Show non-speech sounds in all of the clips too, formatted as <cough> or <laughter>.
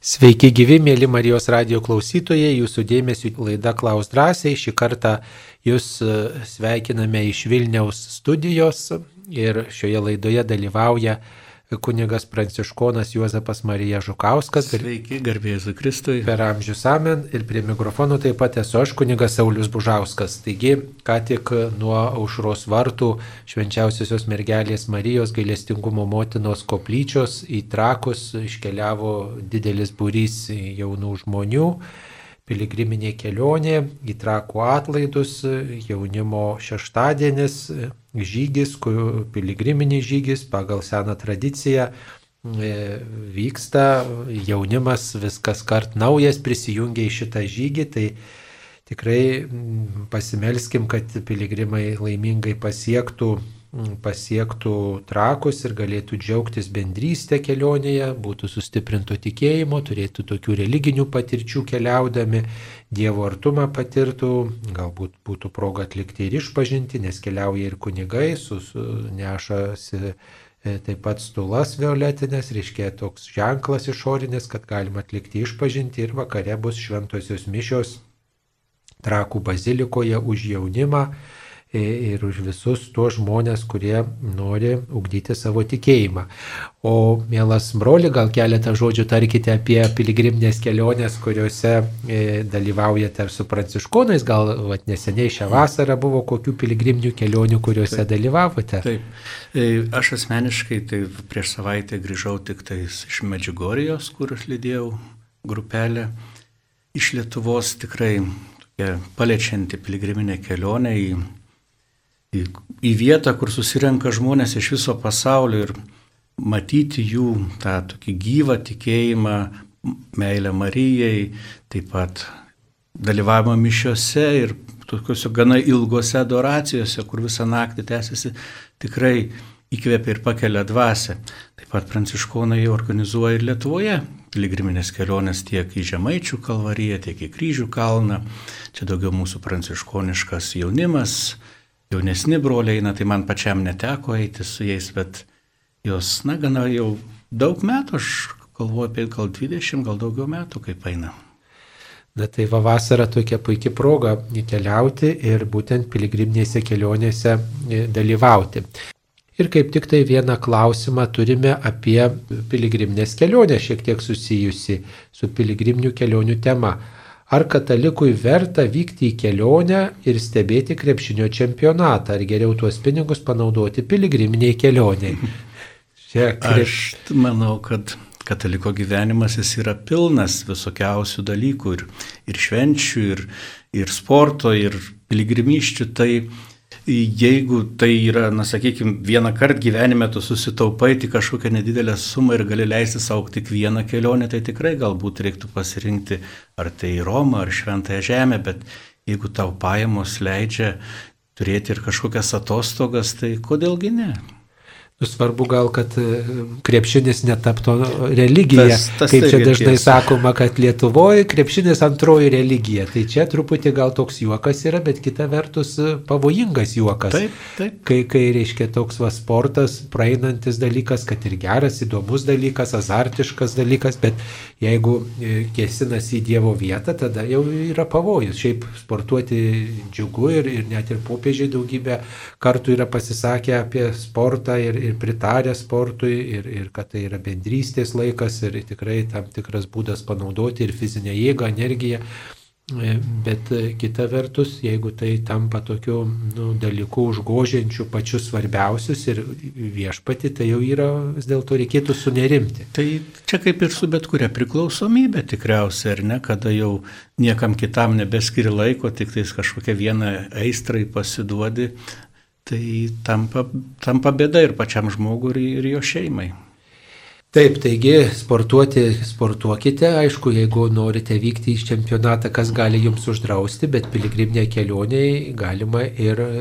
Sveiki gyvi, mėly Marijos radio klausytojai, jūsų dėmesio laida Klaus drąsiai. Šį kartą jūs e, sveikiname iš Vilniaus studijos ir šioje laidoje dalyvauja kunigas Pranciškonas Juozapas Marija Žukauskas. Sveiki, garbėsiu Kristui. Per amžius amen ir prie mikrofono taip pat esu aš, kunigas Saulis Bužauskas. Taigi, ką tik nuo aušros vartų švenčiausiosios mergelės Marijos gailestingumo motinos koplyčios į trakus iškeliavo didelis būrys jaunų žmonių piligriminė kelionė į trakų atlaidus, jaunimo šeštadienis, žygis, piligriminis žygis pagal seną tradiciją e, vyksta, jaunimas viskas kart naujas prisijungia į šitą žygį, tai tikrai pasimelskim, kad piligrimai laimingai pasiektų pasiektų trakus ir galėtų džiaugtis bendrystę kelionėje, būtų sustiprinto tikėjimo, turėtų tokių religinių patirčių keliaudami, Dievo artumą patirtų, galbūt būtų proga atlikti ir išpažinti, nes keliauja ir kunigai, nešasi e, taip pat stulas violetinės, reiškia toks ženklas išorinis, kad galima atlikti išpažinti ir vakare bus šventosios mišios trakų bazilikoje už jaunimą ir už visus tuos žmonės, kurie nori ugdyti savo tikėjimą. O mielas broli, gal keletą žodžių tarkite apie piligriminės keliones, kuriuose dalyvaujate ar su pranciškonais, gal vat, neseniai šią vasarą buvo kokių piligriminių kelionių, kuriuose Taip. dalyvavote. Taip, aš asmeniškai tai prieš savaitę grįžau tik tais iš Medžiugorijos, kur aš lydėjau grupelę. Iš Lietuvos tikrai tokia paliečianti piligriminė kelionė į į, į vietą, kur susirenka žmonės iš viso pasaulio ir matyti jų tą tokį gyvą tikėjimą, meilę Marijai, taip pat dalyvavimo mišiuose ir tokiuose gana ilgose adoracijose, kur visą naktį tęsiasi, tikrai įkvėpia ir pakelia dvasę. Taip pat pranciškonai organizuoja ir Lietuvoje piligriminės kelionės tiek į Žemaičių kalvariją, tiek į Kryžių kalną. Čia daugiau mūsų pranciškoniškas jaunimas, jaunesni broliai eina, tai man pačiam neteko eiti su jais, bet jos, na, gana jau daug metų, aš galvoju apie gal 20, gal daugiau metų, kaip eina. Na tai va vasara tokia puikia proga keliauti ir būtent piligriminėse kelionėse e, dalyvauti. Ir kaip tik tai vieną klausimą turime apie piligriminės kelionę, šiek tiek susijusi su piligriminių kelionių tema. Ar katalikui verta vykti į kelionę ir stebėti krepšinio čempionatą, ar geriau tuos pinigus panaudoti piligriminiai kelioniai? <laughs> krep... Aš manau, kad kataliko gyvenimas jis yra pilnas visokiausių dalykų ir, ir švenčių, ir, ir sporto, ir piligrimyščių. Tai jeigu tai yra, na sakykime, vieną kartą gyvenime tu susitaupai tik kažkokią nedidelę sumą ir gali leisti savo tik vieną kelionę, tai tikrai galbūt reiktų pasirinkti ar tai Romą, ar Šventąją Žemę, bet jeigu tau pajamos leidžia turėti ir kažkokias atostogas, tai kodėlgi ne? Svarbu gal, kad e, krepšinis netaptų religija. Tas, tas kaip čia dažnai tiesa. sakoma, kad Lietuvoje krepšinis antroji religija. Tai čia truputį gal toks juokas yra, bet kita vertus e, pavojingas juokas. Taip, taip. Kai, kai reiškia toks va sportas, praeinantis dalykas, kad ir geras, įdomus dalykas, azartiškas dalykas, bet jeigu e, kėsinas į Dievo vietą, tada jau yra pavojus. Šiaip sportuoti džiugu ir, ir net ir popiežiai daugybę kartų yra pasisakę apie sportą ir, ir pritarę sportui ir, ir kad tai yra bendrystės laikas ir tikrai tam tikras būdas panaudoti ir fizinę jėgą, energiją. E, bet kita vertus, jeigu tai tampa tokiu nu, dalyku užgožiančiu pačius svarbiausius ir viešpati, tai jau yra vis dėlto reikėtų sunerimti. Tai čia kaip ir su bet kuria priklausomybė tikriausiai, ar ne, kada jau niekam kitam nebeskiri laiko, tik tais kažkokią vieną aistrai pasiduodi, tai tampa, tampa bėda ir pačiam žmogui, ir, ir jo šeimai. Taip, taigi sportuoti, sportuokite, aišku, jeigu norite vykti į čempionatą, kas gali jums uždrausti, bet piligriminė kelionė galima ir e,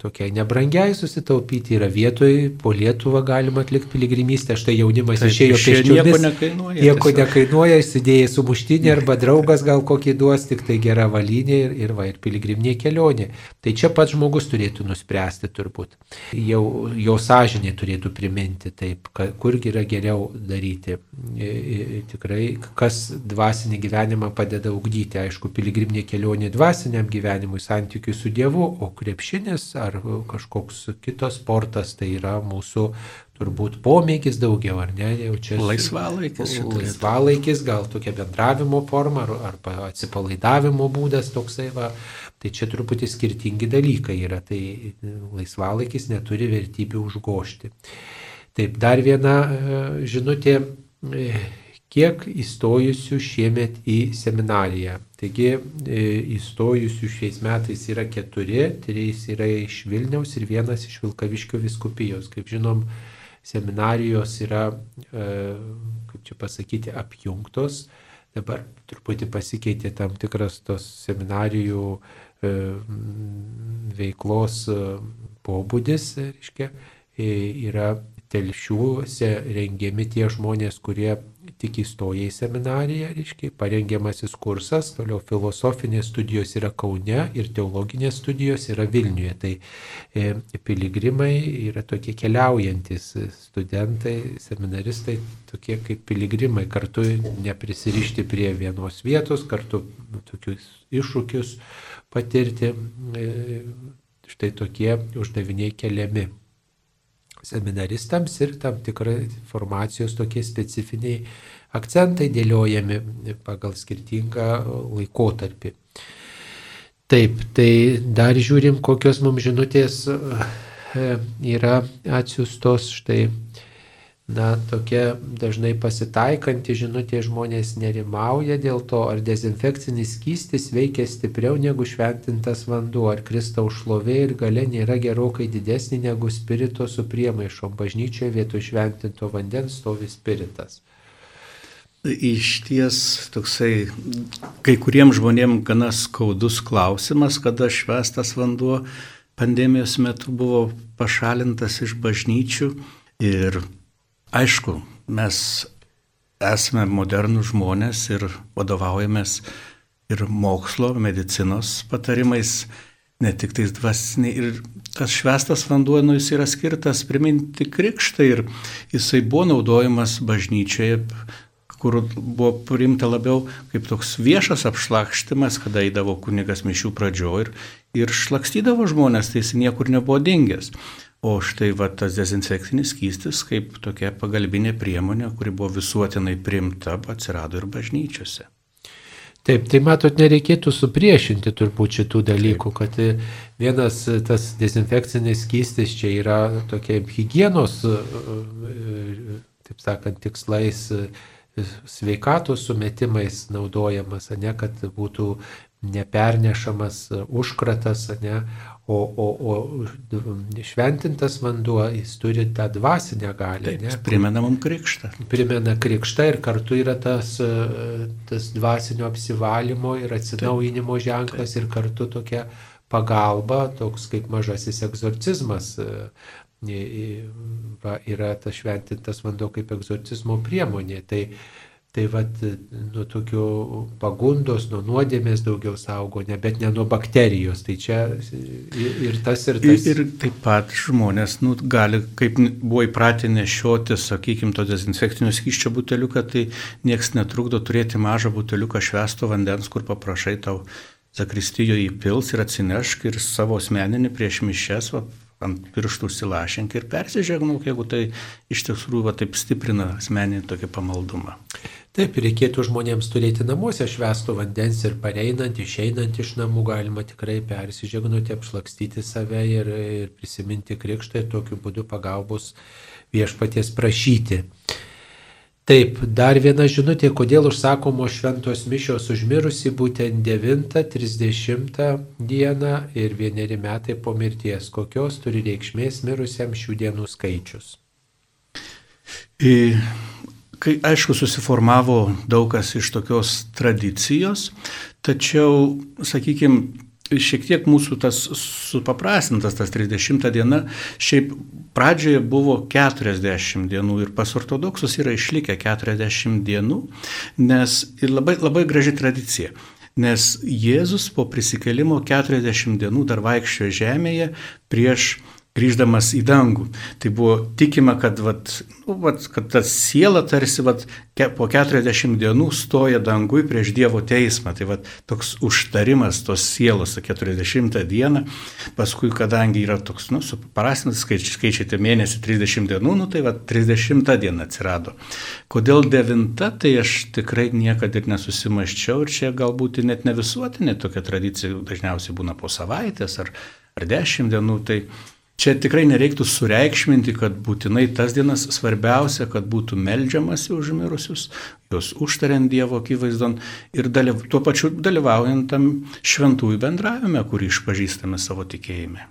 tokiai nebrangiai susitaupyti. Yra vietoj, po Lietuvą galima atlikti piligrimystę, štai jaunimas Taip, išėjo pėsčiomis. Nieko nekainuoja. Nieko nekainuoja, įsidėjai sumuštinį arba draugas gal kokį duos, tik tai gera valinė ir, ir, va, ir piligriminė kelionė. Tai čia pats žmogus turėtų nuspręsti turbūt. Jau jo sąžinė turėtų priminti, taip, kurgi yra geriau daryti. Tikrai, kas dvasinį gyvenimą padeda ugdyti. Aišku, piligriminė kelionė dvasiniam gyvenimui, santykiui su Dievu, o krepšinis ar kažkoks kitas sportas tai yra mūsų turbūt pomėgis daugiau, ar ne? Jau čia laisvalaikis. Laisvalaikis, gal tokia bendravimo forma ar, arba atsipalaidavimo būdas toksai va. Tai čia truputį skirtingi dalykai yra, tai laisvalaikis neturi vertybių užgošti. Taip, dar viena e, žinutė, e, kiek įstojusių šiemet į seminariją. Taigi e, įstojusių šiais metais yra keturi, trys yra iš Vilniaus ir vienas iš Vilkaviškio viskupijos. Kaip žinom, seminarijos yra, kaip čia pasakyti, apjungtos. Dabar truputį pasikeitė tam tikras tos seminarijų veiklos pobūdis, reiškia, yra telšiuose rengiami tie žmonės, kurie tik įstoja į seminariją, reiškia, parengiamasis kursas, toliau filosofinės studijos yra Kaune ir teologinės studijos yra Vilniuje. Tai e, piligrimai yra tokie keliaujantis studentai, seminaristai, tokie kaip piligrimai, kartu neprisirišti prie vienos vietos, kartu tokius iššūkius patirti. E, štai tokie uždaviniai keliami seminaristams ir tam tikrai informacijos tokie specifiniai akcentai dėliojami pagal skirtingą laikotarpį. Taip, tai dar žiūrim, kokios mums žinutės e, yra atsiustos štai na, tokia dažnai pasitaikanti žinutė žmonės nerimauja dėl to, ar dezinfekcinis skystis veikia stipriau negu šventintas vanduo, ar Kristaus šlovė ir gale nėra gerokai didesnė negu spirito su priemaišom. Bažnyčioje vietoj šventinto vandens stovi spiritas. Iš ties toksai kai kuriems žmonėms gana skaudus klausimas, kada švestas vanduo pandemijos metu buvo pašalintas iš bažnyčių ir Aišku, mes esame modernų žmonės ir vadovaujamės ir mokslo, medicinos patarimais, ne tik tais dvasiniai. Ir tas švestas vanduo, nu, jis yra skirtas priminti krikštą ir jisai buvo naudojamas bažnyčioje, kur buvo priimta labiau kaip toks viešas apšlakštimas, kada eidavo kunigas mišių pradžioje ir, ir šlakstydavo žmonės, tai jis niekur nebuvo dingęs. O štai va tas dezinfekcinis skystis kaip tokia pagalbinė priemonė, kuri buvo visuotinai primta, atsirado ir bažnyčiose. Taip, tai matot, nereikėtų supriešinti turbūt šitų dalykų, Taip. kad vienas tas dezinfekcinis skystis čia yra tokia hygienos, taip sakant, tikslais sveikatos sumetimais naudojamas, ne, kad būtų nepernešamas užkratas, ne, O, o, o šventintas vanduo, jis turi tą dvasinę galę. Taip? Primena mums krikštą. Primena krikštą ir kartu yra tas, tas dvasinio apsivalymo ir atsinaujinimo taip, ženklas taip. ir kartu tokia pagalba, toks kaip mažasis egzorcizmas. Yra tas šventintas vanduo kaip egzorcizmo priemonė. Tai, Tai vad nuo tokių pagundos, nuo nuodėmės daugiau saugo, ne, bet ne nuo bakterijos. Tai čia ir tas, ir tas. Ir, ir taip pat žmonės nu, gali, kaip buvo įpratę nešioti, sakykime, to dezinfekcinio skyščio buteliuką, tai niekas netrukdo turėti mažą buteliuką švesto vandens, kur paprašai tau zakristijoje įpils ir atsinešk ir savo asmeninį prieš mišes, va, ant pirštų užsilašink ir persižegnuk, jeigu tai iš tiesų va, taip stiprina asmeninį tokį pamaldumą. Taip, reikėtų žmonėms turėti namuose švestų vandens ir pareinant, išeinant iš namų galima tikrai persižegnuti, apšlakstyti save ir, ir prisiminti krikštą ir tokiu būdu pagalbos viešpaties prašyti. Taip, dar viena žinutė, kodėl užsakomos šventos mišios užmirusi būtent 9-30 dieną ir vieneri metai po mirties. Kokios turi reikšmės mirusiam šių dienų skaičius? Į, kai, aišku, susiformavo daug kas iš tokios tradicijos, tačiau, sakykime, šiek tiek mūsų tas supaprastintas, tas 30 diena, šiaip pradžioje buvo 40 dienų ir pas ortodoksus yra išlikę 40 dienų, nes ir labai, labai graži tradicija. Nes Jėzus po prisikelimo 40 dienų dar vaikščiojo žemėje prieš grįždamas į dangų. Tai buvo tikima, kad, vat, nu, vat, kad ta siela tarsi vat, ke, po 40 dienų stoja dangui prieš Dievo teismą. Tai vat, toks užtarimas tos sielos 40 dieną. Paskui, kadangi yra toks, nu, suprastintas skaičiai, skaičiai mėnesį 30 dienų, nu, tai vat, 30 diena atsirado. Kodėl 9, tai aš tikrai niekada ir nesusimaščiau ir čia galbūt net ne visuotinė tokia tradicija, dažniausiai būna po savaitės ar, ar 10 dienų. Tai, Čia tikrai nereiktų sureikšminti, kad būtinai tas dienas svarbiausia, kad būtų melžiamasi už mirusius, juos užtariant Dievo akivaizdon ir dalyv, tuo pačiu dalyvaujant tam šventųjų bendravime, kurį išpažįstame savo tikėjime.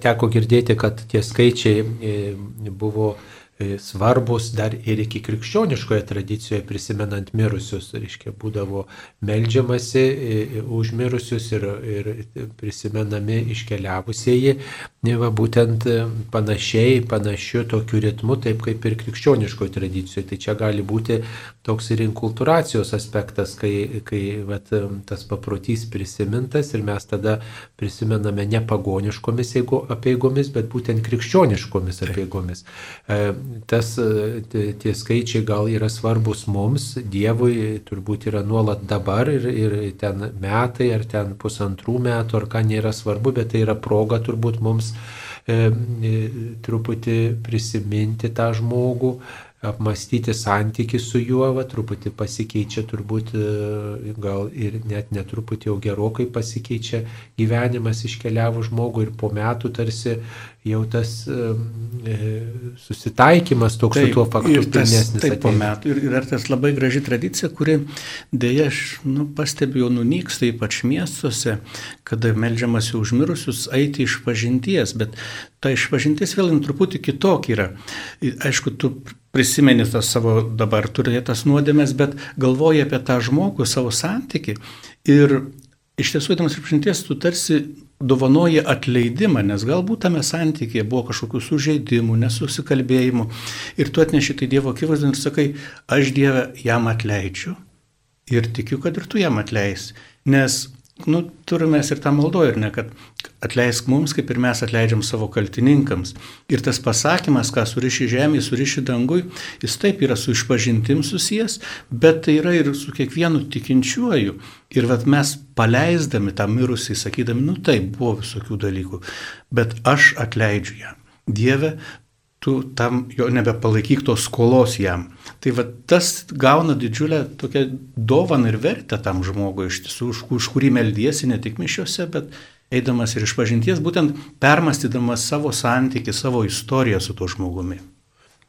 Teko girdėti, kad tie skaičiai e, buvo svarbus dar ir iki krikščioniškoje tradicijoje prisimenant mirusius. Reiškia, būdavo melžiamasi e, e, už mirusius ir, ir prisimenami iškeliavusieji, va, būtent panašiai, panašiu tokiu ritmu, taip kaip ir krikščioniškoje tradicijoje. Tai čia gali būti toks ir inkulturacijos aspektas, kai, kai va, tas paprotys prisimintas ir mes tada prisimename ne pagoniškomis apieigomis, bet būtent krikščioniškomis apieigomis tas, e, tie skaičiai gal yra svarbus mums, Dievui turbūt yra nuolat dabar ir, ir ten metai ar ten pusantrų metų ar ką nėra svarbu, bet tai yra proga turbūt mums e, e, truputį prisiminti tą žmogų, apmastyti santyki su juo, va, truputį pasikeičia turbūt, e, gal ir net netruputį jau gerokai pasikeičia gyvenimas iškeliavo žmogų ir po metų tarsi jau tas e, susitaikymas toks taip, su tuo faktu pilnesnis. Taip, po metų. Ir, ir ar tas labai graži tradicija, kuri dėja aš nu, pastebėjau nunyksta, ypač miestuose, kada melžiamasi užmirusius eiti iš pažinties, bet ta išpažintis vėl truputį kitokia yra. Aišku, tu prisimeni tas savo dabar turėtas nuodėmės, bet galvoji apie tą žmogų, savo santyki. Ir iš tiesų, įdamas išpažinties, tu tarsi dovanoji atleidimą, nes galbūt tame santykėje buvo kažkokių sužeidimų, nesusikalbėjimų. Ir tu atneši tai Dievo akivaizdą ir sakai, aš Dievę jam atleidžiu. Ir tikiu, kad ir tu jam atleisi. Nes nu, turime ir tą maldoją, ir ne, kad atleisk mums, kaip ir mes atleidžiam savo kaltininkams. Ir tas pasakymas, ką suriši žemė, suriši dangui, jis taip yra su išpažintim susijęs, bet tai yra ir su kiekvienu tikinčiuoju. Ir vat mes paleisdami tą mirusį, sakydami, nu taip, buvo visokių dalykų, bet aš atleidžiu ją. Dieve, tu tam jo nebepalaikyk tos skolos jam. Tai va tas gauna didžiulę tokią dovaną ir vertę tam žmogui iš tiesų, už, už kurį meldiesi ne tik mišiuose, bet eidamas ir iš pažinties, būtent permastydamas savo santyki, savo istoriją su tuo žmogumi.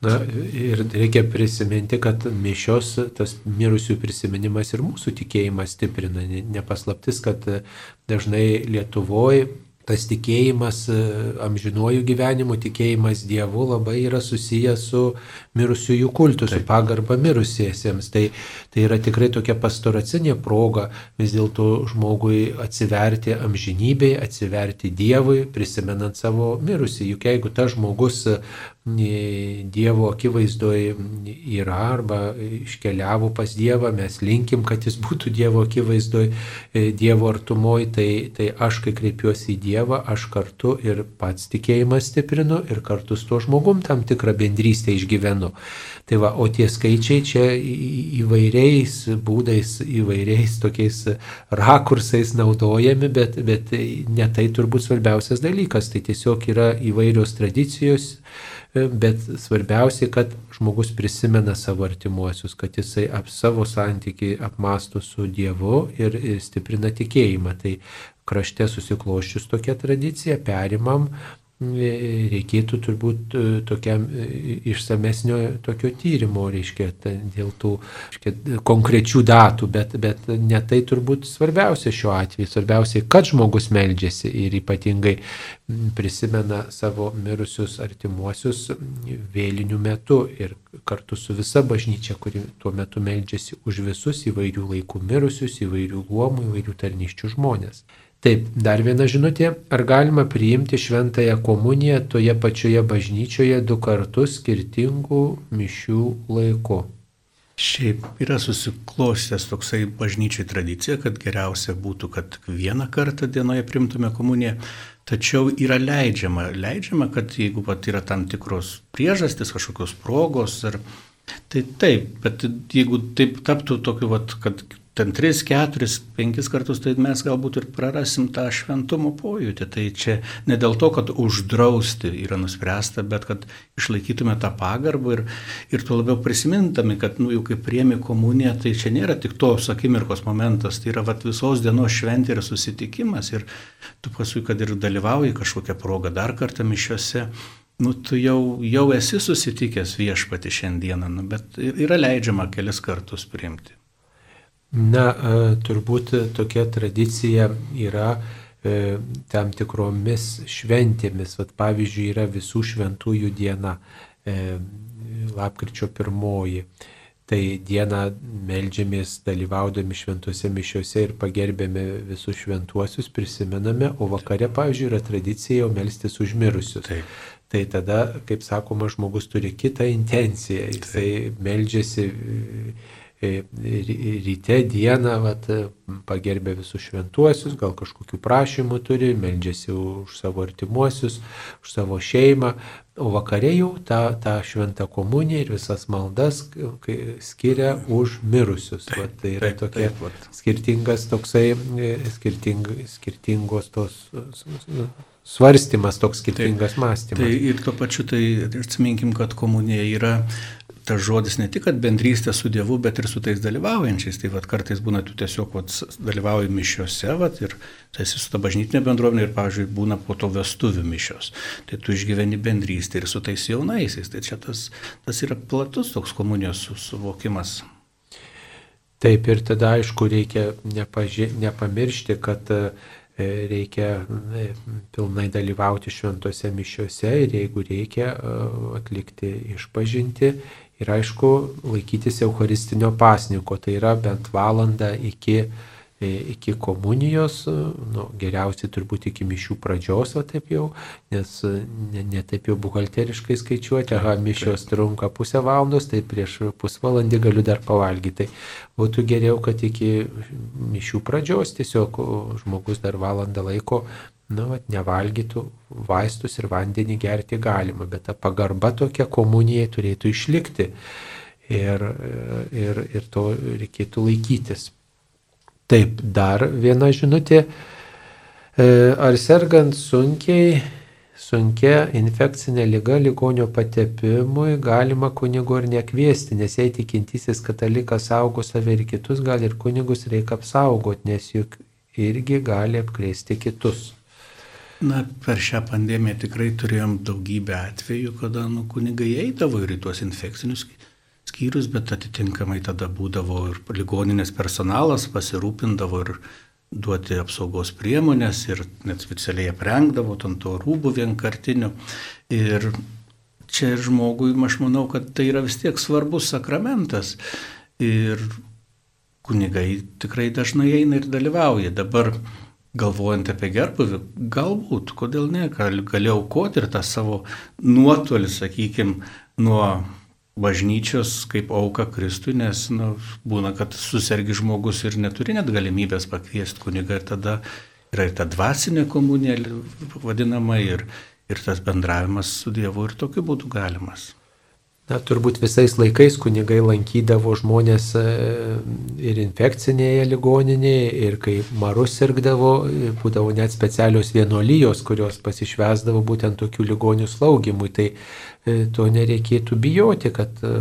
Na ir reikia prisiminti, kad mišios, tas mirusių prisiminimas ir mūsų tikėjimą stiprina. Nepaslaptis, kad dažnai Lietuvoje tas tikėjimas e, amžinuoju gyvenimu, tikėjimas Dievu labai yra susijęs su mirusiųjų kultu, Taip. su pagarba mirusiesiems. Tai, tai yra tikrai tokia pastoracinė proga vis dėlto žmogui atsiverti amžinybei, atsiverti Dievui, prisimenant savo mirusį. Juk jeigu tas žmogus Dievo akivaizdoje yra arba iškeliavo pas Dievą, mes linkim, kad jis būtų Dievo akivaizdoje, Dievo artumoje, tai, tai aš, kai kreipiuosi į Dievą, aš kartu ir pats tikėjimą stiprinu ir kartu su tuo žmogum tam tikrą bendrystę išgyvenu. Tai va, o tie skaičiai čia įvairiais būdais, įvairiais tokiais rakursais naudojami, bet, bet ne tai turbūt svarbiausias dalykas, tai tiesiog yra įvairios tradicijos bet svarbiausia, kad žmogus prisimena savo artimuosius, kad jisai ap savo santyki apmastų su Dievu ir, ir stiprina tikėjimą. Tai krašte susikloščius tokia tradicija, perimam reikėtų turbūt e, tokiam e, išsamesnio tokio tyrimo, reiškia, dėl tų reiškia, konkrečių datų, bet, bet ne tai turbūt svarbiausia šiuo atveju. Svarbiausia, kad žmogus meldžiasi ir ypatingai prisimena savo mirusius artimuosius vėlinių metu ir kartu su visa bažnyčia, kuri tuo metu meldžiasi už visus įvairių laikų mirusius, įvairių luomų, įvairių tarnyščių žmonės. Taip, dar viena žinutė. Ar galima priimti šventąją komuniją toje pačioje bažnyčioje du kartus skirtingų mišių laiku? Šiaip yra susiklostęs toksai bažnyčiai tradicija, kad geriausia būtų, kad vieną kartą dienoje primtume komuniją. tačiau yra leidžiama, leidžiama, kad jeigu pat yra tam tikros priežastys, kažkokios progos, ar, tai taip, bet jeigu taip taptų tokiu, vat, kad ten 3, 4, 5 kartus, tai mes galbūt ir prarasim tą šventumo pojūtį. Tai čia ne dėl to, kad uždrausti yra nuspręsta, bet kad išlaikytume tą pagarbą ir, ir tuo labiau prisimintami, kad, nu, jau kaip priemi komuniją, tai čia nėra tik tos akimirkos momentas, tai yra vat, visos dienos šventė ir susitikimas. Ir tu paskui, kad ir dalyvauji kažkokią progą dar kartą mišiuose, nu, tu jau, jau esi susitikęs viešpati šiandieną, nu, bet yra leidžiama kelis kartus priimti. Na, e, turbūt tokia tradicija yra e, tam tikromis šventėmis. Vat, pavyzdžiui, yra visų šventųjų diena, e, lapkričio pirmoji. Tai dieną melžiamės dalyvaudami šventose mišiuose ir pagerbėme visus šventuosius, prisimename, o vakare, pavyzdžiui, yra tradicija jau melstis užmirusius. Taip. Tai tada, kaip sakoma, žmogus turi kitą intenciją, jisai melžiasi E, ryte dieną vat, pagerbė visus šventuosius, gal kažkokių prašymų turi, meldžiasi už savo artimuosius, už savo šeimą, o vakarė jau tą, tą šventą komuniją ir visas maldas skiria už mirusius. Vat, tai yra taip, tokia taip, taip, skirtingas toksai, e, skirting, skirtingos tos svarstymas, toks skirtingas taip, mąstymas. Tai ir tuo pačiu tai atsiminkim, kad komunija yra tas žodis ne tik bendrystė su Dievu, bet ir su tais dalyvaujančiais. Tai vat, kartais būna, tu tiesiog vat, dalyvauji mišiuose vat, ir tu esi su ta bažnytinė bendruomenė ir, pavyzdžiui, būna po to vestuvių mišios. Tai tu išgyveni bendrystę ir su tais jaunaisiais. Tai čia tas, tas yra platus toks komunijos suvokimas. Taip ir tada, aišku, reikia nepaži... nepamiršti, kad e, reikia e, pilnai dalyvauti šventose mišiuose ir jeigu reikia e, atlikti išpažinti Ir aišku, laikytis Eucharistinio pasniko, tai yra bent valanda iki, e, iki komunijos, nu, geriausiai turbūt iki mišių pradžios, o taip jau, nes ne, ne taip jau buhalteriškai skaičiuoti, aha, mišios trunka pusę valandos, tai prieš pusvalandį galiu dar pavalgyti. Tai būtų geriau, kad iki mišių pradžios tiesiog žmogus dar valandą laiko nu, vat, nevalgytų vaistus ir vandenį gerti galima, bet ta pagarba tokia komunijai turėtų išlikti ir, ir, ir to reikėtų laikytis. Taip, dar viena žinutė. E, ar sergant sunkiai, sunkia infekcinė lyga ligonio patepimui galima kunigo ir nekviesti, nes jei tikintysis katalikas saugo save ir kitus, gal ir kunigus reikia apsaugoti, nes juk irgi gali apkrėsti kitus. Na, per šią pandemiją tikrai turėjom daugybę atvejų, kada nu, kunigai eidavo ir į tuos infekcinius skyrius, bet atitinkamai tada būdavo ir ligoninės personalas pasirūpindavo ir duoti apsaugos priemonės ir net specialiai aprengdavo ant to rūbų vienkartinių. Ir čia žmogui, aš manau, kad tai yra vis tiek svarbus sakramentas. Ir kunigai tikrai dažnai eina ir dalyvauja. Dabar galvojant apie gerbuvį, galbūt, kodėl ne, gali aukoti ir tą savo nuotolį, sakykime, nuo bažnyčios kaip auka Kristui, nes nu, būna, kad susirgi žmogus ir neturi net galimybės pakviesti kunigą ir tada yra ir ta dvasinė komunija vadinama ir, ir tas bendravimas su Dievu ir tokiu būdu galimas. Na, turbūt visais laikais kunigai lankydavo žmonės e, ir infekcinėje ligoninėje, ir kai marus sirgdavo, būdavo net specialios vienuolijos, kurios pasišvesdavo būtent tokių ligonių slaugimui. Tai e, to nereikėtų bijoti, kad e,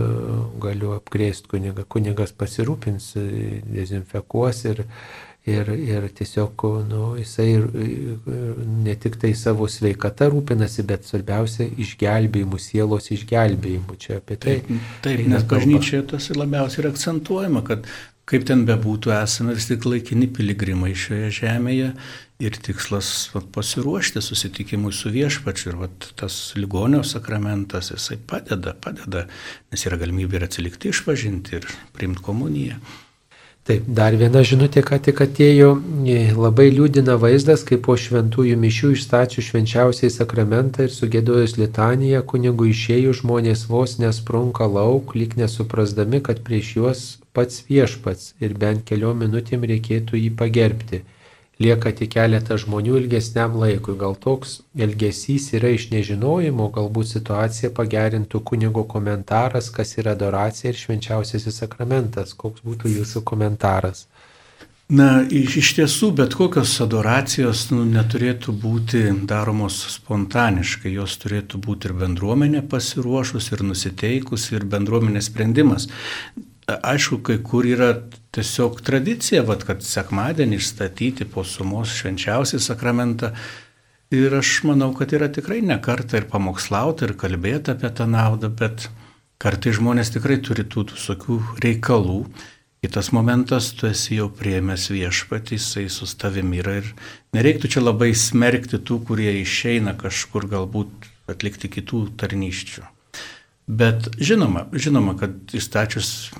galiu apkrėsti kunigą. Kunigas pasirūpins, dezinfekuos ir ir, ir tiesiog nu, jisai ne tik tai savo sveikata rūpinasi, bet svarbiausia išgelbėjimu, sielos išgelbėjimu. Čia apie tai. Taip, taip nes bažnyčioje tas labiausiai yra akcentuojama, kad kaip ten bebūtų, esame vis tik laikini piligrimai šioje žemėje ir tikslas vat, pasiruošti susitikimui su viešpačiu. Ir vat, tas ligonio sakramentas, jisai padeda, padeda, nes yra galimybė ir atsilikti išpažinti ir priimti komuniją. Taip, dar viena žinutė, ką tik atėjo, labai liūdina vaizdas, kaip po šventųjų mišių išstačių švenčiausiai sakramentą ir sugėdojus litaniją, kunigų išėjų žmonės vos nesprunka lauk, lyg nesuprasdami, kad prieš juos pats viešpats ir bent keliom minutėm reikėtų jį pagerbti. Lieka tik keletas žmonių ilgesniam laikui. Gal toks elgesys yra iš nežinojimo, galbūt situaciją pagerintų kunigo komentaras, kas yra adoracija ir švenčiausiasis sakramentas. Koks būtų jūsų komentaras? Na, iš, iš tiesų, bet kokios adoracijos nu, neturėtų būti daromos spontaniškai, jos turėtų būti ir bendruomenė pasiruošus, ir nusiteikus, ir bendruomenės sprendimas. Aišku, kai kur yra tiesiog tradicija, vat, kad sekmadienį išstatyti po sumos švenčiausią sakramentą. Ir aš manau, kad yra tikrai ne kartą ir pamokslauti, ir kalbėti apie tą naudą, bet kartai žmonės tikrai turi tų visokių reikalų Kitas momentas, tu esi jau priemęs viešpatį, jisai su tavimi yra ir nereiktų čia labai smerkti tų, kurie išeina kažkur galbūt atlikti kitų tarnyščių. Bet žinoma, žinoma, kad įstačius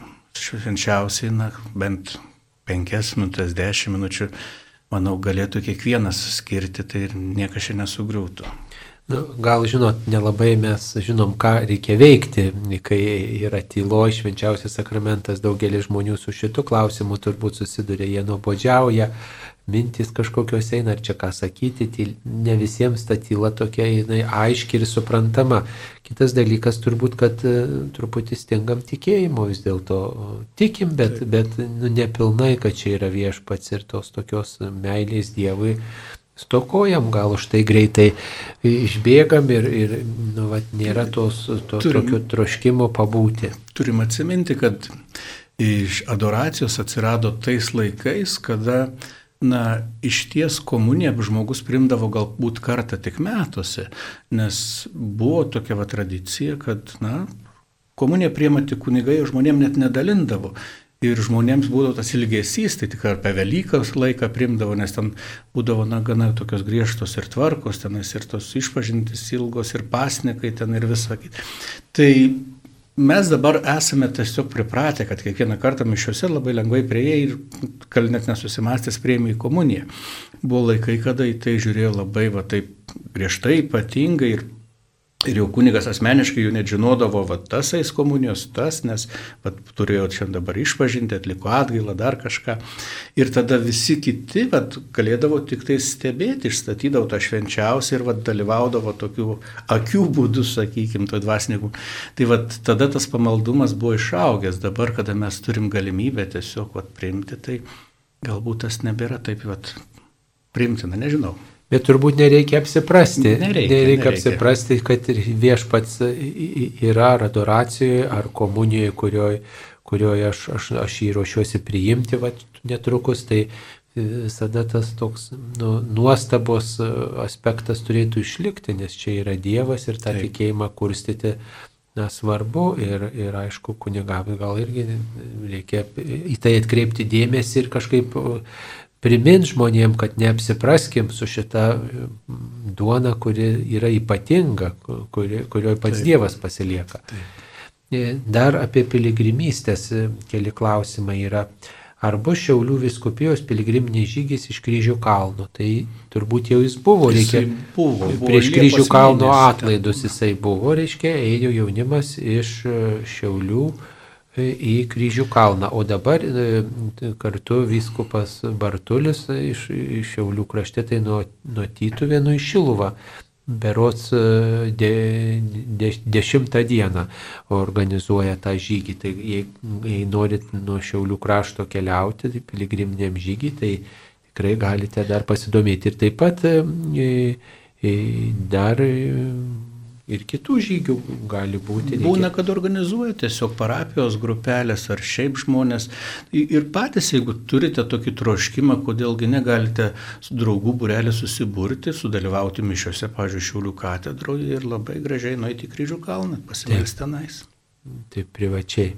švenčiausiai, na, bent penkias minutės, dešimt minučių, manau, galėtų kiekvienas skirti, tai ir niekas čia nesugriūtų. Nu, gal žinot, nelabai mes žinom, ką reikia veikti, kai yra tylo, švenčiausias sakramentas, daugelis žmonių su šitu klausimu turbūt susiduria, jie nuobodžiauja, mintis kažkokios eina, ar čia ką sakyti, tyl, ne visiems ta tyla tokia jinai aiški ir suprantama. Kitas dalykas turbūt, kad e, truputį stingam tikėjimo vis dėlto tikim, bet, bet nu, nepilnai, kad čia yra viešpats ir tos tokios meilės Dievui stokojam, gal už tai greitai išbėgam ir, ir nu, vat, nėra tos, to turim, tokio troškimo pabūti. Turim atsiminti, kad iš adoracijos atsirado tais laikais, kada na, iš ties komuniją žmogus primdavo galbūt kartą tik metuose, nes buvo tokia va tradicija, kad na, komuniją priema tik kunigai, žmonėm net nedalindavo. Ir žmonėms būdavo tas ilgesys, tai tik apie Velykas laiką primdavo, nes ten būdavo, na, gana tokios griežtos ir tvarkos, tenais ir tos išpažintis ilgos, ir pasnikai ten ir visą kitą. Tai mes dabar esame tiesiog pripratę, kad kiekvieną kartą mišiuose labai lengvai prieėjai ir kal net nesusimastęs prieimė į komuniją. Buvo laikai, kada į tai žiūrėjo labai va taip griežtai, ypatingai ir Ir jau kunigas asmeniškai jų net žinodavo, va tas eis komunijos, tas, nes va, turėjo čia dabar išpažinti, atliko atgailą, dar kažką. Ir tada visi kiti va, galėdavo tik tai stebėti, išstatydavo tą švenčiausią ir va, dalyvaudavo tokių akių būdų, sakykime, to dvasininkų. Tai va, tada tas pamaldumas buvo išaugęs, dabar, kada mes turim galimybę tiesiog va, priimti, tai galbūt tas nebėra taip va, priimtina, nežinau. Bet turbūt nereikia apsiprasti. Nereikia, nereikia, nereikia apsiprasti, kad viešpats yra ar adoracijoje, ar komunijoje, kurioje kurioje aš, aš, aš jį ruošiuosi priimti va, netrukus, tai visada tas toks nu, nuostabos aspektas turėtų išlikti, nes čia yra Dievas ir tą Taip. tikėjimą kurstyti na, svarbu ir, ir aišku, kunigavai gal irgi reikia į tai atkreipti dėmesį ir kažkaip primint žmonėm, kad neapsipraskim su šita mm, duona, kuri yra ypatinga, kuri, kurioje pats Taip. Dievas pasilieka. Taip. E, dar apie piligrimystės e, keli klausimai yra. Ar bus Šiaulių viskupijos piligriminiai žygis iš kryžių kalno? Tai turbūt jau jis buvo, reikia. Jisai buvo, buvo prieš kryžių kalno atlaidus jisai buvo, reiškia, ėjo jaunimas iš e, Šiaulių į kryžių kalną. O dabar e, kartu vyskupas Bartulis iš, iš Šiaulių krašte, tai nuo, nuo Tytuvėnų į Šiluvą. Berots e, de, de, dieną organizuoja tą žygį. Tai jei, jei norit nuo Šiaulių krašto keliauti, tai piligriminiam žygį, tai tikrai galite dar pasidomėti. Ir taip pat e, dar ir kitų žygių gali būti. Reikia. Būna, kad organizuoja tiesiog parapijos grupelės ar šiaip žmonės. Ir patys, jeigu turite tokį troškimą, kodėlgi negalite su draugų burelį susiburti, sudalyvauti mišiuose, pažiūrėjau, Šiaulių katedroje ir labai gražiai nueiti į kryžių kalną, pasimelsti tenais. Taip, privačiai.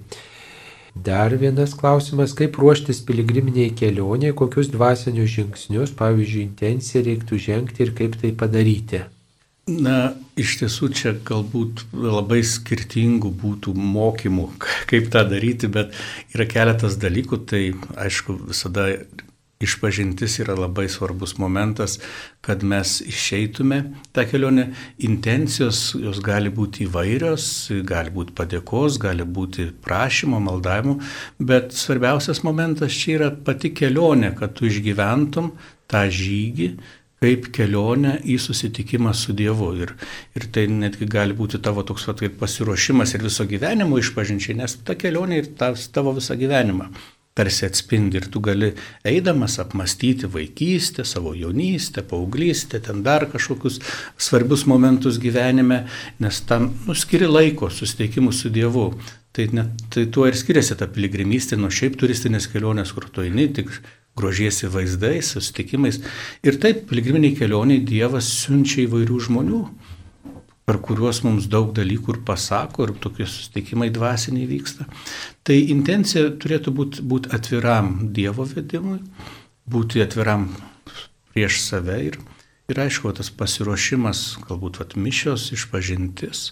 Dar vienas klausimas, kaip ruoštis piligriminiai kelioniai, kokius dvasinius žingsnius, pavyzdžiui, intenciją reiktų žengti ir kaip tai padaryti. Na, iš tiesų čia galbūt labai skirtingų būtų mokymų, <laughs> kaip tą daryti, bet yra keletas dalykų, tai aišku visada išpažintis yra labai svarbus momentas, kad mes išeitume tą kelionę. Intencijos jos gali būti įvairios, gali būti padėkos, gali būti prašymo, maldavimo, bet svarbiausias momentas čia yra pati kelionė, kad tu išgyventum tą žygį kaip kelionę į susitikimą su Dievu. Ir, ir tai netgi gali būti tavo toks pat kaip pasiruošimas ir viso gyvenimo išpažinčiai, nes ta kelionė ir tas tavo visą gyvenimą tarsi atspindi ir tu gali eidamas apmastyti vaikystę, savo jaunystę, paauglystę, ten dar kažkokius svarbius momentus gyvenime, nes tam nuskiri laiko susitikimų su Dievu. Tai, ne, tai tuo ir skiriasi ta piligrimystė nuo šiaip turistinės kelionės, kur tu eini tik grožiesi vaizdais, susitikimais. Ir taip, piligriminiai kelioniai Dievas siunčia įvairių žmonių, per kuriuos mums daug dalykų ir pasako, ir tokie susitikimai dvasiniai vyksta. Tai intencija turėtų būti būt atviram Dievo vedimui, būti atviram prieš save ir, ir aišku, tas pasiruošimas, galbūt vat, mišios, išpažintis.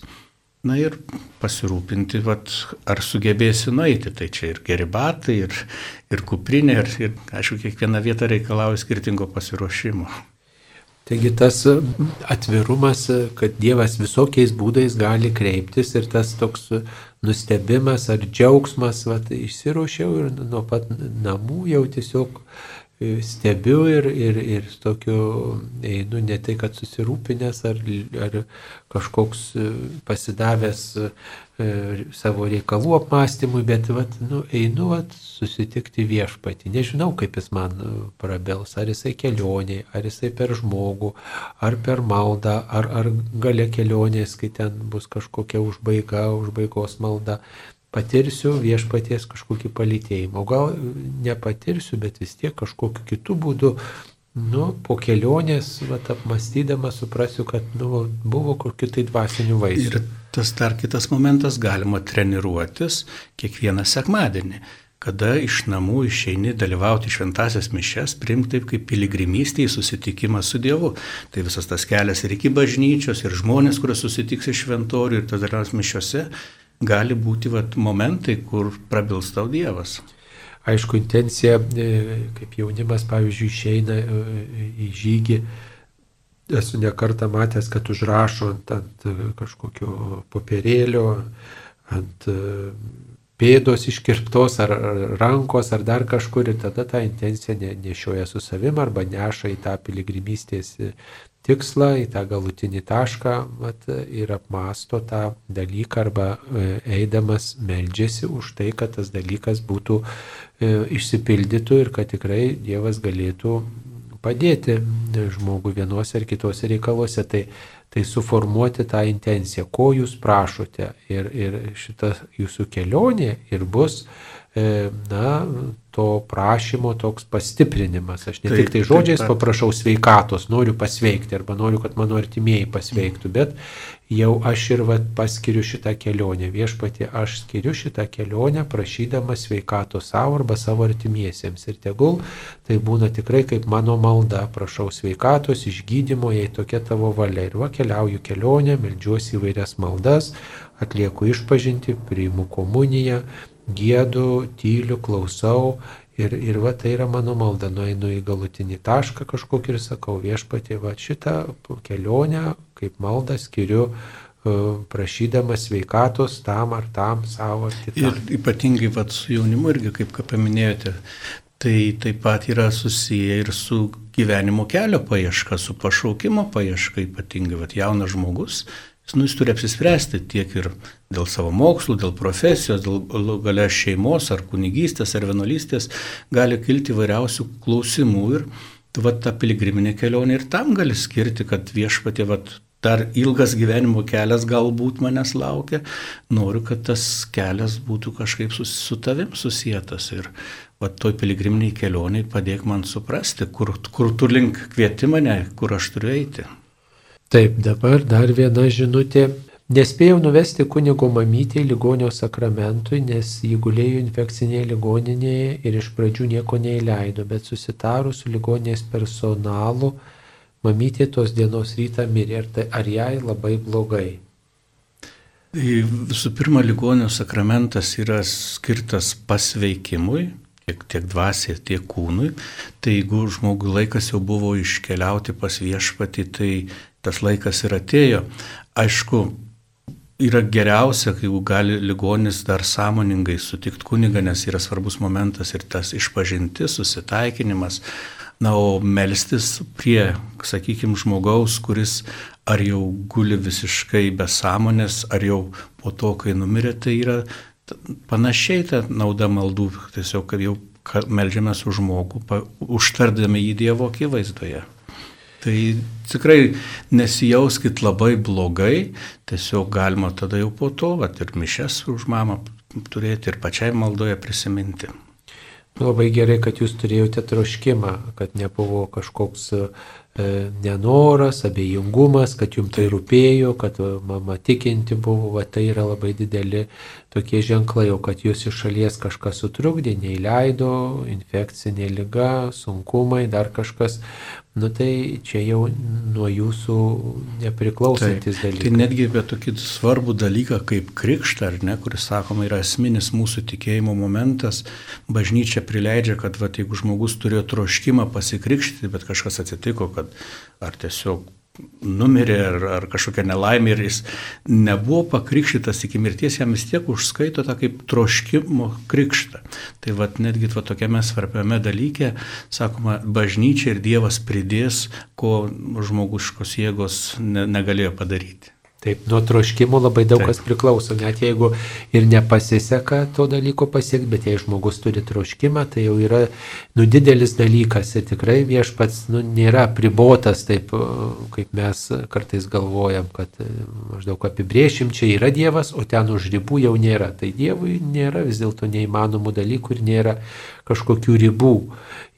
Na ir pasirūpinti, vat, ar sugebėsi nueiti. Tai čia ir geri batai, ir, ir kuprinė, ir, ir aišku, kiekviena vieta reikalauja skirtingo pasiruošimo. Taigi tas atvirumas, kad Dievas visokiais būdais gali kreiptis ir tas toks nustebimas ar džiaugsmas, vat, išsiruošiau ir nuo pat namų jau tiesiog stebiu ir, ir, ir tokiu einu ne tai, kad susirūpinęs ar, ar kažkoks e, pasidavęs e, savo reikalų apmąstymui, bet vat, nu, einu vat, susitikti viešpatį. Nežinau, kaip jis man prabels, ar jisai kelioniai, ar jisai per žmogų, ar per maldą, ar, ar gale kelionės, kai ten bus kažkokia užbaiga, užbaigos malda patirsiu viešpaties kažkokį palytėjimą. Gal nepatirsiu, bet vis tiek kažkokiu kitų būdų, nu, po kelionės, vat, apmastydama, suprasiu, kad nu, buvo kokiu tai dvasiniu vaisiu. Ir tas dar kitas momentas, galima treniruotis kiekvieną sekmadienį kada iš namų išeini dalyvauti šventasias mišes, primti taip kaip piligrimystė į susitikimą su Dievu. Tai visas tas kelias ir iki bažnyčios, ir žmonės, kurie susitiks iš šventorių, ir tas dalyvaus mišiose, gali būti vat, momentai, kur prabils tau Dievas. Aišku, intencija, e, kaip jaunimas, pavyzdžiui, išeina e, į žygį, esu nekartą matęs, kad užrašo ant, ant kažkokio popierėlio, ant e, pėdos iškirptos ar rankos ar dar kažkur ir tada tą intenciją nešioja su savim arba neša į tą piligrimystės tikslą, į tą galutinį tašką vat, ir apmąsto tą dalyką arba e, eidamas meldžiasi už tai, kad tas dalykas būtų e, išsipildytų ir kad tikrai Dievas galėtų padėti žmogui vienose ar kitose reikaluose. Tai, tai suformuoti tą intenciją, ko jūs prašote ir, ir šita jūsų kelionė ir bus E, na, to prašymo toks pastiprinimas. Aš ne taip, tik tai žodžiais taip, taip. paprašau sveikatos, noriu pasveikti arba noriu, kad mano artimieji pasveiktų, bet jau aš ir vat, paskiriu šitą kelionę. Viešpatė, aš skiriu šitą kelionę prašydama sveikatos savo arba savo artimiesiems. Ir tegul tai būna tikrai kaip mano malda, prašau sveikatos, išgydymo, jei tokia tavo valia. Ir va keliauju kelionę, melžiuosi įvairias maldas, atlieku išpažinti, priimu komuniją gėdu, tyliu, klausau ir, ir va tai yra mano malda, nueinu į galutinį tašką kažkokį ir sakau viešpatė, va šitą kelionę kaip maldą skiriu e, prašydamas sveikatos tam ar tam savo ar kitam. Ir ypatingai vat, su jaunimu irgi, kaip ką paminėjote, tai taip pat yra susiję ir su gyvenimo kelio paieška, su pašaukimo paieška, ypatingai vat, jaunas žmogus nu, jis turi apsispręsti tiek ir dėl savo mokslų, dėl profesijos, dėl galia šeimos ar kunigystės ar vienuolystės, gali kilti vairiausių klausimų ir va, ta piligriminė kelionė ir tam gali skirti, kad viešpatė va, dar ilgas gyvenimo kelias galbūt manęs laukia, noriu, kad tas kelias būtų kažkaip su, su tavim susijęs ir va toj piligriminiai kelioniai padėk man suprasti, kur, kur tu link kvieti mane, kur aš turiu eiti. Taip, dabar dar viena žinutė. Nespėjau nuvesti kunigo mamytį ligonio sakramentui, nes jį gulėjo infekcinėje ligoninėje ir iš pradžių nieko neįleido, bet susitarus su ligoninės personalu, mamytė tos dienos rytą mirė. Ar, tai, ar jai labai blogai? Visų pirma, ligonio sakramentas yra skirtas pasveikimui tiek, tiek dvasiai, tiek kūnui. Tai jeigu žmogui laikas jau buvo iškeliauti pas viešpatį, tai tas laikas ir atėjo. Aišku, yra geriausia, kai gali ligonis dar sąmoningai sutikti kunigą, nes yra svarbus momentas ir tas išpažintis, susitaikinimas. Na, o melstis prie, sakykime, žmogaus, kuris ar jau guli visiškai be sąmonės, ar jau po to, kai numirė, tai yra panašiai ta nauda maldų, tiesiog, kad jau melžiamės už žmogų, užtardami jį Dievo akivaizdoje. Tai tikrai nesijauskit labai blogai, tiesiog galima tada jau po to, vat, ir mišes už mamą turėti ir pačiai maldoje prisiminti. Labai gerai, kad jūs turėjote troškimą, kad nebuvo kažkoks E, nenoras, abejingumas, kad jums tai rūpėjo, kad mama tikinti buvo, va, tai yra labai dideli tokie ženklai, o kad jūs iš šalies kažkas sutrukdė, neįleido, infekcinė lyga, sunkumai, dar kažkas, nu tai čia jau nuo jūsų nepriklausantis tai, dalykai. Tai netgi apie tokį svarbų dalyką kaip krikštą, ar ne, kuris, sakoma, yra esminis mūsų tikėjimo momentas, bažnyčia prileidžia, kad va, jeigu žmogus turėjo troškimą pasikrikštyti, bet kažkas atsitiko, kad ar tiesiog numirė ar, ar kažkokia nelaimė ir jis nebuvo pakrikštytas iki mirties, jam vis tiek užskaito tą kaip troškimo krikštą. Tai vad netgi va, tokiame svarbiame dalyke, sakoma, bažnyčia ir Dievas pridės, ko žmoguškos jėgos ne, negalėjo padaryti. Taip, nuo troškimo labai daug Taip. kas priklauso, net jeigu ir nepasiseka to dalyko pasiekti, bet jei žmogus turi troškimą, tai jau yra nu, didelis dalykas ir tikrai viešpats nu, nėra pribotas, taip kaip mes kartais galvojam, kad e, maždaug apibriešim, čia yra Dievas, o ten už ribų jau nėra. Tai Dievui nėra vis dėlto neįmanomų dalykų ir nėra kažkokių ribų.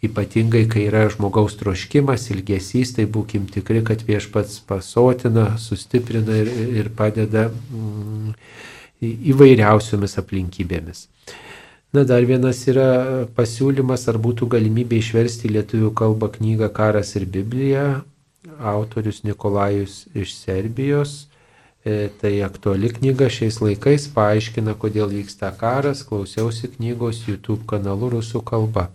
Ypatingai, kai yra žmogaus troškimas, ilgesys, tai būkim tikri, kad viešpats pasotina, sustiprina ir, ir padeda mm, įvairiausiomis aplinkybėmis. Na, dar vienas yra pasiūlymas, ar būtų galimybė išversti lietuvių kalbą knygą Karas ir Biblija, autorius Nikolajus iš Serbijos. E, tai aktuali knyga šiais laikais paaiškina, kodėl vyksta karas, klausiausi knygos YouTube kanalu rusų kalba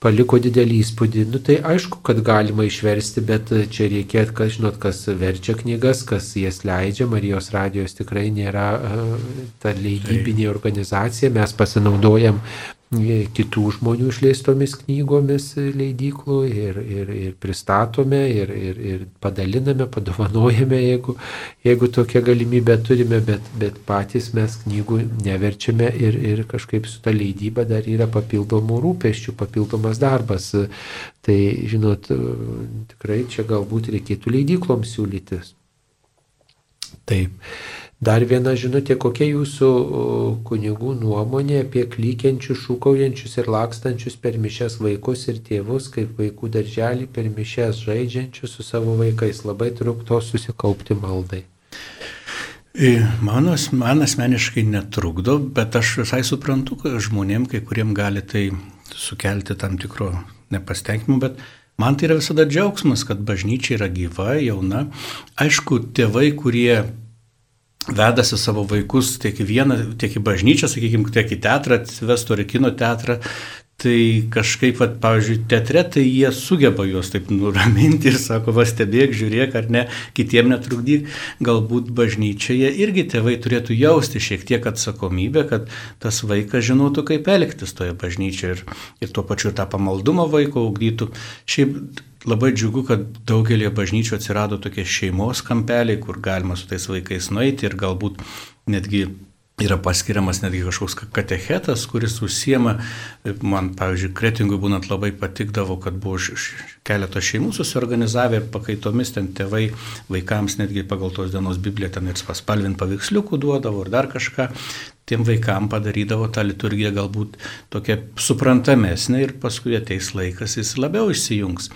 paliko didelį įspūdį. Nu, tai aišku, kad galima išversti, bet čia reikia, kad žinot, kas verčia knygas, kas jas leidžia. Marijos radijos tikrai nėra ta leidybinė organizacija. Mes pasinaudojam kitų žmonių išleistomis knygomis leidyklų ir, ir, ir pristatome ir, ir, ir padaliname, padovanojame, jeigu, jeigu tokią galimybę turime, bet, bet patys mes knygų neverčiame ir, ir kažkaip su ta leidyba dar yra papildomų rūpeščių, papildomas darbas. Tai, žinot, tikrai čia galbūt reikėtų leidykloms siūlytis. Taip. Dar viena žinutė, kokia jūsų kunigų nuomonė apie klykiančius, šūkaujančius ir lakstančius per mišes vaikus ir tėvus, kaip vaikų darželį per mišes žaidžiančius su savo vaikais. Labai trukdo susikaupti maldai. Man, man asmeniškai netrukdo, bet aš visai suprantu, kad žmonėm, kai kuriem gali tai sukelti tam tikro nepastenkinimo, bet man tai yra visada džiaugsmas, kad bažnyčia yra gyva, jauna. Aišku, tėvai, kurie vedasi savo vaikus tiek į vieną, tiek į bažnyčią, sakykime, tiek į teatrą, atsivestų ar kino teatrą, tai kažkaip, vat, pavyzdžiui, teatre, tai jie sugeba juos taip nuraminti ir sako, va stebėk, žiūrėk ar ne, kitiem netrukdyk. Galbūt bažnyčioje irgi tėvai turėtų jausti šiek tiek atsakomybę, kad tas vaikas žinotų, kaip elgtis toje bažnyčioje ir, ir tuo pačiu tą pamaldumą vaiko augdytų. Šiaip labai džiugu, kad daugelį bažnyčių atsirado tokie šeimos kampeliai, kur galima su tais vaikais nueiti ir galbūt netgi yra paskiriamas netgi kažkoks katechetas, kuris užsiema, man, pavyzdžiui, kretingui būnant labai patikdavo, kad buvo keletos šeimų susiorganizavę ir pakaitomis ten tėvai vaikams netgi pagal tos dienos Bibliją ten ir paspalvint paveiksliukų duodavo ir dar kažką tiem vaikam padarydavo tą liturgiją galbūt tokia suprantamesnė ir paskui ateis laikas, jis labiau išsijungs.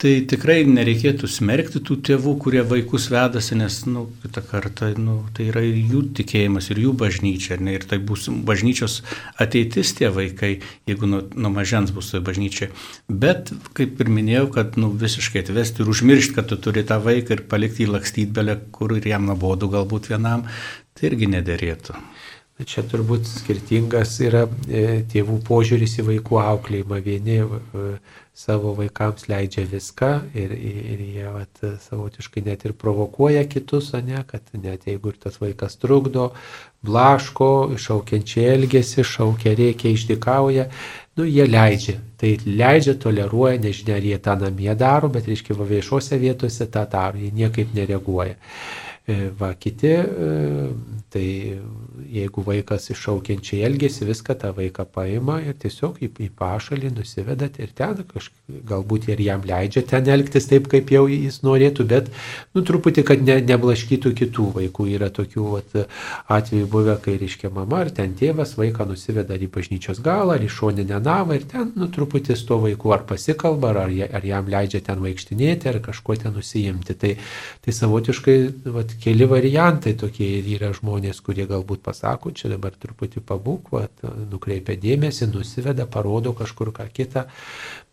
Tai tikrai nereikėtų smerkti tų tėvų, kurie vaikus vedasi, nes, na, nu, kitą kartą, nu, tai yra jų tikėjimas, ir jų bažnyčia, ne, ir tai bus bažnyčios ateitis tie vaikai, jeigu nuo, nuo mažens bus toje bažnyčioje. Bet, kaip ir minėjau, kad nu, visiškai atvesti ir užmiršti, kad tu turi tą vaiką ir palikti jį lakstyti belę kur ir jam nabodu galbūt vienam, tai irgi nederėtų. Čia turbūt skirtingas yra e, tėvų požiūris į vaikų auklėjimą. Vieni e, savo vaikams leidžia viską ir, ir jie vat, savotiškai net ir provokuoja kitus, ne, kad net jeigu ir tas vaikas trukdo, blaško, šaukiančiai elgesi, šaukia, reikia, išdikauja, nu, jie leidžia. Tai leidžia, toleruoja, nežinia, ar jie tą namie daro, bet, reiškia, viešose vietose tą daro, jie niekaip nereaguoja. E, va, kiti, e, tai jeigu vaikas iššaukiančiai elgesi, viską tą vaiką paima ir tiesiog į, į pašalį nusivedat ir ten kažkaip, galbūt ir jam leidžia ten elgtis taip, kaip jau jis norėtų, bet, nu, truputį, kad ne, neblaškytų kitų vaikų. Yra tokių vat, atvejų buvę, kai, reiškia, mama ar ten tėvas vaiką nusiveda į bažnyčios galą, ar į šoninę navą ir ten, nu, truputį su to vaiku ar pasikalba, ar, ar jam leidžia ten vaikštinėti, ar kažkuo ten nusijimti. Tai, tai savotiškai, vat, keli variantai tokie ir yra žmonės, kurie galbūt pasako, čia dabar truputį pabūk, vat, nukreipia dėmesį, nusiveda, parodo kažkur ką kitą.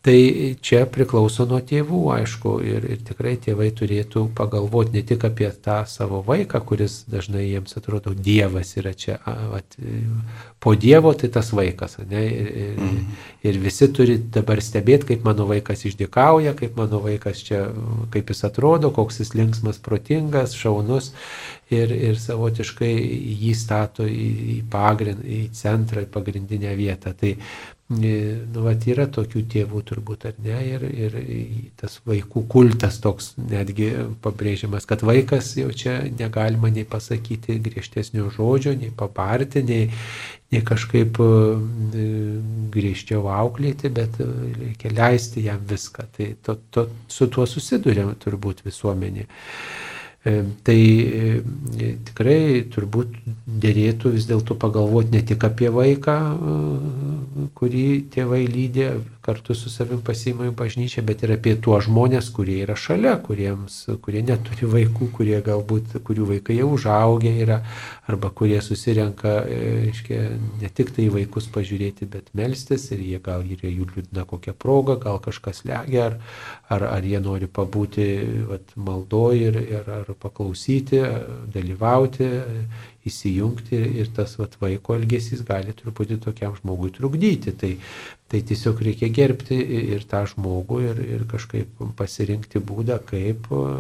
Tai čia priklauso nuo tėvų, aišku, ir, ir tikrai tėvai turėtų pagalvoti ne tik apie tą savo vaiką, kuris dažnai jiems atrodo Dievas yra čia, at, po Dievo tai tas vaikas, ne, ir, ir, mhm. ir visi turi dabar stebėti, kaip mano vaikas išdikauja, kaip mano vaikas čia, kaip jis atrodo, koks jis linksmas, protingas, šaunus ir, ir savotiškai jį stato į, į pagrindą, į centrą, į pagrindinę vietą. Tai Nu, vat yra tokių tėvų turbūt, ar ne, ir, ir tas vaikų kultas toks netgi pabrėžiamas, kad vaikas jau čia negalima nei pasakyti griežtesnio žodžio, nei paparti, nei, nei kažkaip e, griežčiau auklėti, bet e, reikia leisti jam viską. Tai to, to, su tuo susidurėm turbūt visuomenė. E, tai e, tikrai turbūt dėrėtų vis dėlto pagalvoti ne tik apie vaiką, e, kurį tėvai lydė, kartu su savim pasiima į bažnyčią, bet ir apie tuos žmonės, kurie yra šalia, kuriems, kurie neturi vaikų, kurie galbūt, kurių vaikai jau užaugę yra, arba kurie susirenka, reiškia, ne tik tai vaikus pažiūrėti, bet melstis ir jie gal yra jų liūdna kokia proga, gal kažkas legia, ar, ar, ar jie nori pabūti vat, maldoj ir, ir ar paklausyti, dalyvauti, įsijungti ir tas vat, vaiko elgesys gali truputį tokiam žmogui trukdyti. Tai, tai tiesiog reikia gerbti ir tą žmogų ir, ir kažkaip pasirinkti būdą, kaip e,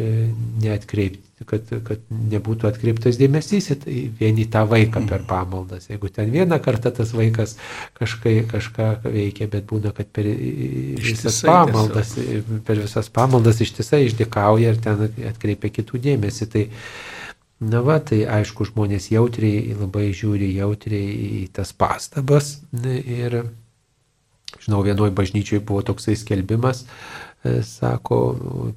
neatkreipti, kad, kad nebūtų atkreiptas dėmesys į tai vieni tą vaiką per pamaldas. Jeigu ten vieną kartą tas vaikas kažkai, kažką veikia, bet būna, kad per visas pamaldas, per visas pamaldas ištisai išdikauja ir ten atkreipia kitų dėmesį. Tai, Na va, tai aišku, žmonės jautriai, labai žiūri jautriai į tas pastabas. Ir, žinau, vienoje bažnyčioje buvo toksai skelbimas, e, sako,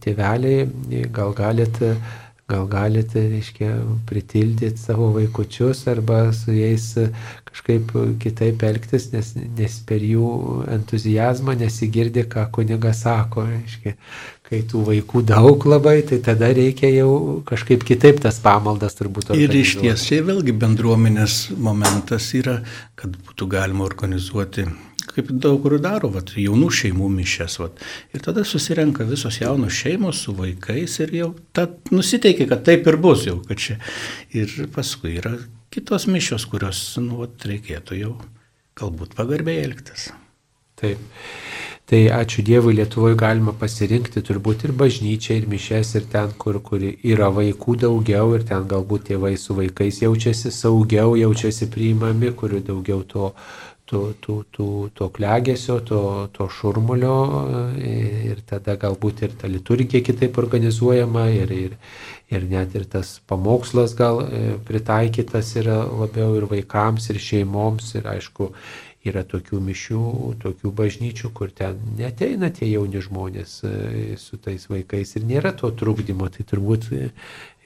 tėveliai, gal galit, gal galit, reiškia, pritildyti savo vaikučius arba su jais kažkaip kitaip elgtis, nes, nes per jų entuzijazmą nesigirdi, ką kunigas sako. Reiškia, kai tų vaikų daug labai, tai tada reikia jau kažkaip kitaip tas pamaldas turbūt. Ir iš ties čia vėlgi bendruomenės momentas yra, kad būtų galima organizuoti kaip daug kur daro, vat, jaunų šeimų mišes. Vat. Ir tada susirenka visos jaunos šeimos su vaikais ir jau nusiteikia, kad taip ir bus jau, kad čia. Ir paskui yra kitos mišios, kurios, nu, vat, reikėtų jau galbūt pagarbiai elgtis. Taip. Tai ačiū Dievui, Lietuvoje galima pasirinkti turbūt ir bažnyčią, ir mišes, ir ten, kur, kur yra vaikų daugiau, ir ten galbūt tėvai su vaikais jaučiasi saugiau, jaučiasi priimami, kurių daugiau to, to, to, to, to klegesio, to, to šurmulio, ir tada galbūt ir ta liturgija kitaip organizuojama, ir, ir, ir net ir tas pamokslas gal e, pritaikytas yra labiau ir vaikams, ir šeimoms, ir aišku, Yra tokių mišių, tokių bažnyčių, kur ten neteina tie jauni žmonės e, su tais vaikais ir nėra to trukdymo. Tai turbūt e,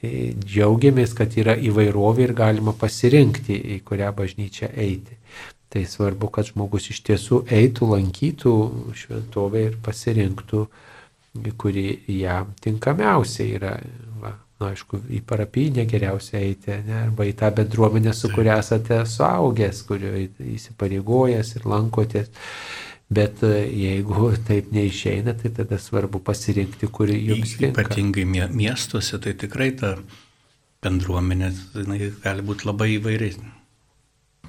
e, džiaugiamės, kad yra įvairovė ir galima pasirinkti, į kurią bažnyčią eiti. Tai svarbu, kad žmogus iš tiesų eitų, lankytų šventovę ir pasirinktų, kuri jam tinkamiausia yra. Na, aišku, į parapinę geriausia eiti, ne, arba į tą bendruomenę, su kuria esate suaugęs, kurioje įsipareigojęs ir lankotės. Bet e, jeigu <laughs> taip neišeina, tai tada svarbu pasirinkti, kuri jums tinka. Ypatingai miestuose, tai tikrai ta bendruomenė jinai gali būti labai įvairi.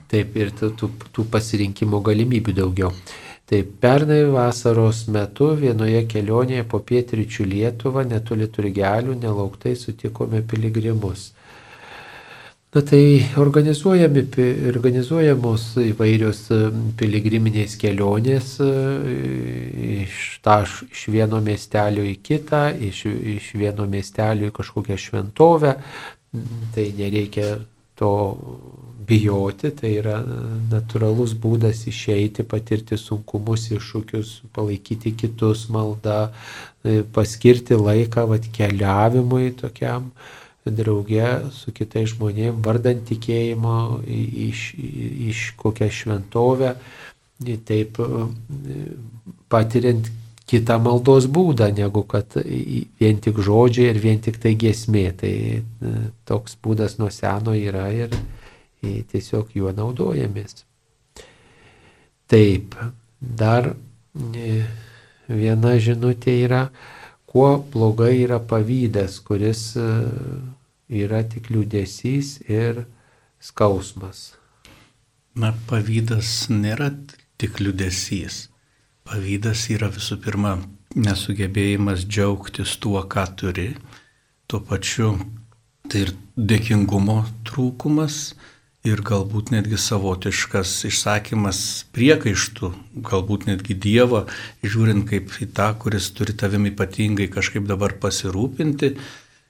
Taip, ir tų, tų, tų pasirinkimo galimybių daugiau. Taip, pernai vasaros metu vienoje kelionėje po pietryčių Lietuvą netoli turgelių nelauktai sutikome piligrimus. Na tai organizuojamos įvairios piligriminės kelionės e, iš, ta, iš vieno miestelio į kitą, iš, iš vieno miestelio į kažkokią šventovę. Tai nereikia to bijoti, tai yra natūralus būdas išeiti, patirti sunkumus, iššūkius, palaikyti kitus maldą, e, paskirti laiką vat, keliavimui tokiam drauge su kitais žmonėmis, vardant tikėjimo iš, iš kokią šventovę, taip patiriant kitą maldos būdą, negu kad vien tik žodžiai ir vien tik tai gesmė. Tai toks būdas nuo seno yra ir tiesiog juo naudojamės. Taip, dar viena žinutė yra, kuo blogai yra pavydas, kuris yra tik liūdėsys ir skausmas. Na, pavydas nėra tik liūdėsys. Pavydas yra visų pirma nesugebėjimas džiaugtis tuo, ką turi. Tuo pačiu tai ir dėkingumo trūkumas ir galbūt netgi savotiškas išsakymas priekaištų, galbūt netgi Dievo, žiūrint kaip į tą, kuris turi tavimi ypatingai kažkaip dabar pasirūpinti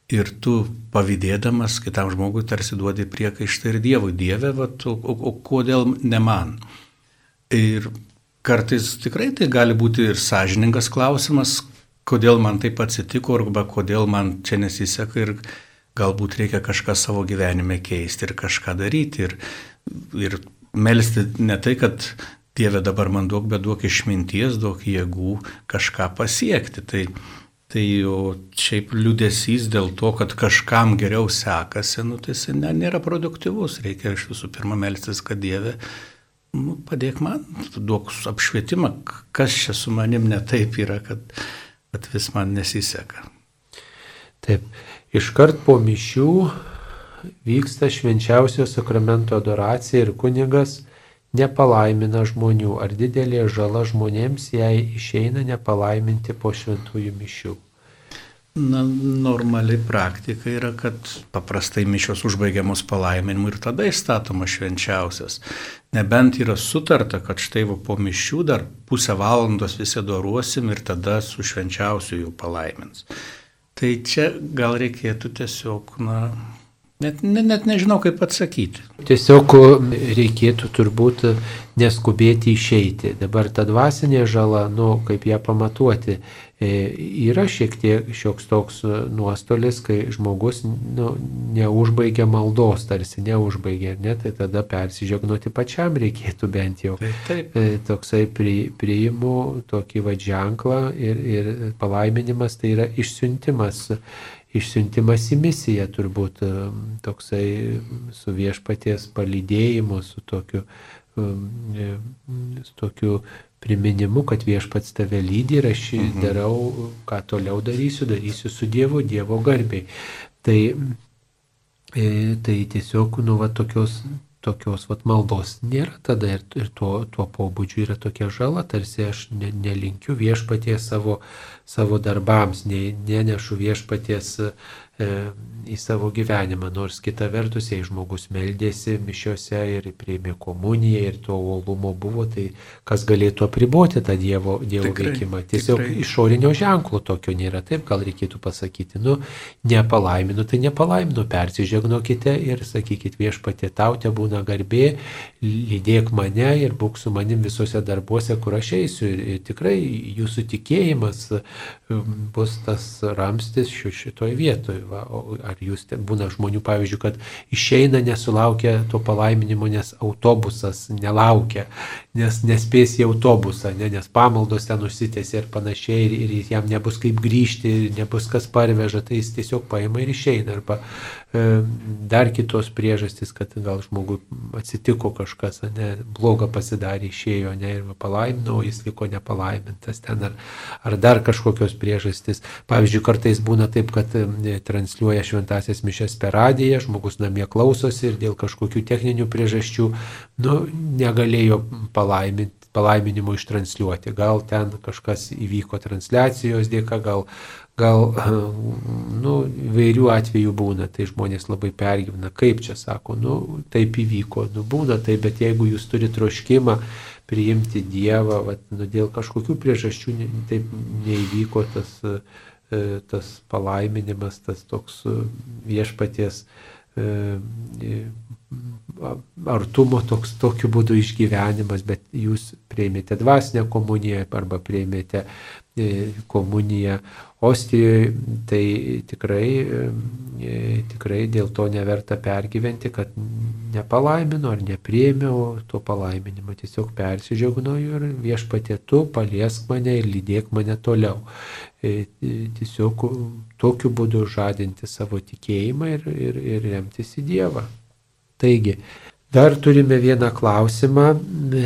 ir tu pavydėdamas kitam žmogui tarsi duodi priekaištą ir Dievui. Dieve, vat, o, o, o kodėl ne man? Ir kartais tikrai tai gali būti ir sąžiningas klausimas, kodėl man taip atsitiko, arba kodėl man čia nesiseka ir galbūt reikia kažką savo gyvenime keisti ir kažką daryti. Ir, ir melsti ne tai, kad Dieve dabar man duok, bet duok išminties, duok jėgų kažką pasiekti. Tai Tai jau šiaip liūdėsys dėl to, kad kažkam geriau sekasi, nu, tai jis nėra produktyvus. Reikia iš visų pirma melstis, kad Dieve nu, padėk man, duok apšvietimą, kas čia su manim ne taip yra, kad, kad vis man nesiseka. Taip, iškart po mišių vyksta švenčiausio sakramento adoracija ir kunigas nepalaimina žmonių, ar didelė žala žmonėms, jei išeina nepalaiminti po šventųjų mišių. Na, normali praktika yra, kad paprastai mišios užbaigiamos palaiminimu ir tada įstatomas švenčiausias. Nebent yra sutarta, kad štai po mišių dar pusę valandos visi doruosim ir tada su švenčiausiu jų palaimins. Tai čia gal reikėtų tiesiog, na, Net, net, net nežinau, kaip atsakyti. Tiesiog reikėtų turbūt neskubėti išeiti. Dabar ta dvasinė žala, nu, kaip ją pamatuoti, yra šiek tiek šioks toks nuostolis, kai žmogus nu, neužbaigia maldos, tarsi neužbaigia, ne, tai tada persižegnuoti pačiam reikėtų bent jau. Taip, taip. E, toksai pri, priimu tokį vadženklą ir, ir palaiminimas tai yra išsiuntimas išsiuntimas į misiją turbūt e, toksai su viešpaties palydėjimu, su tokiu, e, su tokiu priminimu, kad viešpats tave lydi ir aš mhm. darau, ką toliau darysiu, darysiu su Dievu, Dievo garbiai. Tai, e, tai tiesiog, nu, va, tokios tokios vat, maldos nėra tada ir, ir tuo, tuo pobūdžiu yra tokia žala, tarsi aš ne, nelinkiu viešpaties savo, savo darbams, ne, nenešu viešpaties E, į savo gyvenimą, nors kita vertus, jei žmogus meldėsi mišiuose ir priėmė komuniją ir to uolumo buvo, tai kas galėtų apriboti tą Dievo, dievo tikrai, veikimą. Tiesiog tikrai. išorinio ženklo tokio nėra, taip gal reikėtų pasakyti, nu, nepalaiminu, tai nepalaiminu, persižegnokite ir sakykit viešpatė tautė būna garbė, lydėk mane ir būk su manim visose darbuose, kur aš eisiu. Ir, ir tikrai jūsų tikėjimas um, bus tas ramstis šitoje vietoje va, ar jūs būna žmonių, pavyzdžiui, kad išeina nesulaukia to palaiminimo, nes autobusas nelaukia, nes nespės į autobusą, ne, nes pamaldos ten užsitęsia ir panašiai, ir, ir jam nebus kaip grįžti, nebus kas parveža, tai jis tiesiog paima ir išeina. Arba dar kitos priežastys, kad gal žmogui atsitiko kažkas, ne, bloga pasidarė, išėjo, ne, ir palaimino, jis liko nepalaimintas ten, ar, ar dar kažkokios priežastys. Pavyzdžiui, kartais būna taip, kad e, transliuoja šventasias mišes per radiją, žmogus namie klausosi ir dėl kažkokių techninių priežasčių nu, negalėjo palaiminti palaiminimo ištransliuoti. Gal ten kažkas įvyko transliacijos dėka, gal, gal nu, vairių atvejų būna, tai žmonės labai pergyvena, kaip čia sako, nu, taip įvyko, nu, būna taip, bet jeigu jūs turite troškimą priimti Dievą, vat, nu, dėl kažkokių priežasčių taip neįvyko tas E, tas palaiminimas, tas toks e, viešpaties e, artumo toks, tokiu būdu išgyvenimas, bet jūs prieimėte dvasinę komuniją arba prieimėte komuniją Ostijoje, tai tikrai, tikrai dėl to neverta pergyventi, kad nepalaimino ar nepriėmė, o to palaiminimo tiesiog persižiognoju ir viešpatė tu paliesk mane ir lydėk mane toliau. Tiesiog tokiu būdu žadinti savo tikėjimą ir, ir, ir remtis į Dievą. Taigi, dar turime vieną klausimą e,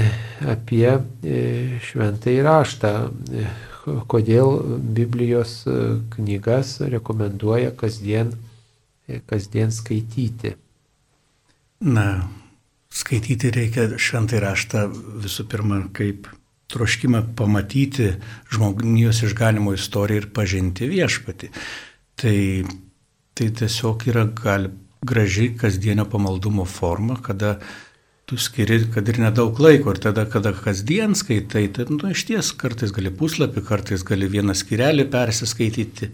apie e, šventąjį raštą. E, kodėl Biblijos knygas rekomenduoja kasdien, kasdien skaityti? Na, skaityti reikia šventąjį raštą visų pirma kaip troškimą pamatyti žmonijos išganimo istoriją ir pažinti viešpatį. Tai, tai tiesiog yra gali graži kasdienio pamaldumo forma, kada tu skiri, kad ir nedaug laiko, ir tada, kada kasdien skaitai, tai nu, iš ties kartais gali puslapį, kartais gali vieną skirelį persiskaityti,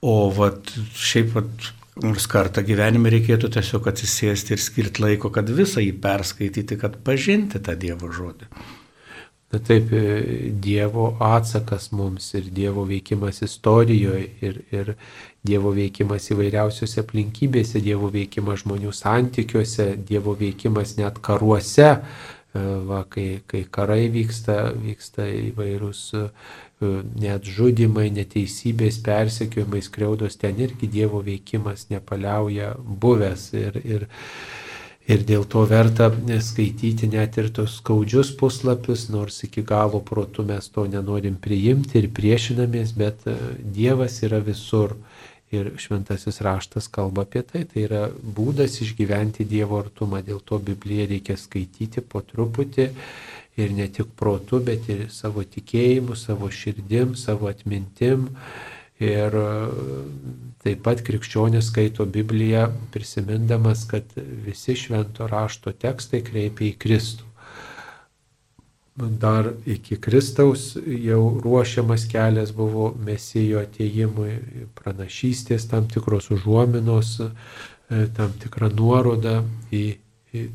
o vat, šiaip vat, nors kartą gyvenime reikėtų tiesiog atsisėsti ir skirti laiko, kad visą jį perskaityti, kad pažinti tą Dievo žodį. Na taip, e, Dievo atsakas mums ir Dievo veikimas istorijoje ir, ir Dievo veikimas įvairiausiose aplinkybėse, Dievo veikimas žmonių santykiuose, Dievo veikimas net karuose, e, va, kai, kai karai vyksta, vyksta įvairūs e, net žudimai, neteisybės, persekiojimai, skriaudos, ten irgi Dievo veikimas nepaliauja buvęs. Ir, ir, Ir dėl to verta skaityti net ir tos skaudžius puslapius, nors iki galo protų mes to nenorim priimti ir priešinamės, bet e, Dievas yra visur. Ir šventasis raštas kalba apie tai, tai yra būdas išgyventi Dievo artumą, dėl to Bibliją reikia skaityti po truputį ir ne tik protu, bet ir savo tikėjimu, savo širdim, savo atmintim. Ir e, taip pat krikščionis skaito Bibliją prisimindamas, kad visi švento rašto tekstai kreipia į Kristų. Dar iki Kristaus jau ruošiamas kelias buvo mesijo ateimui, pranašystės tam tikros užuominos, e, tam tikra nuoroda į,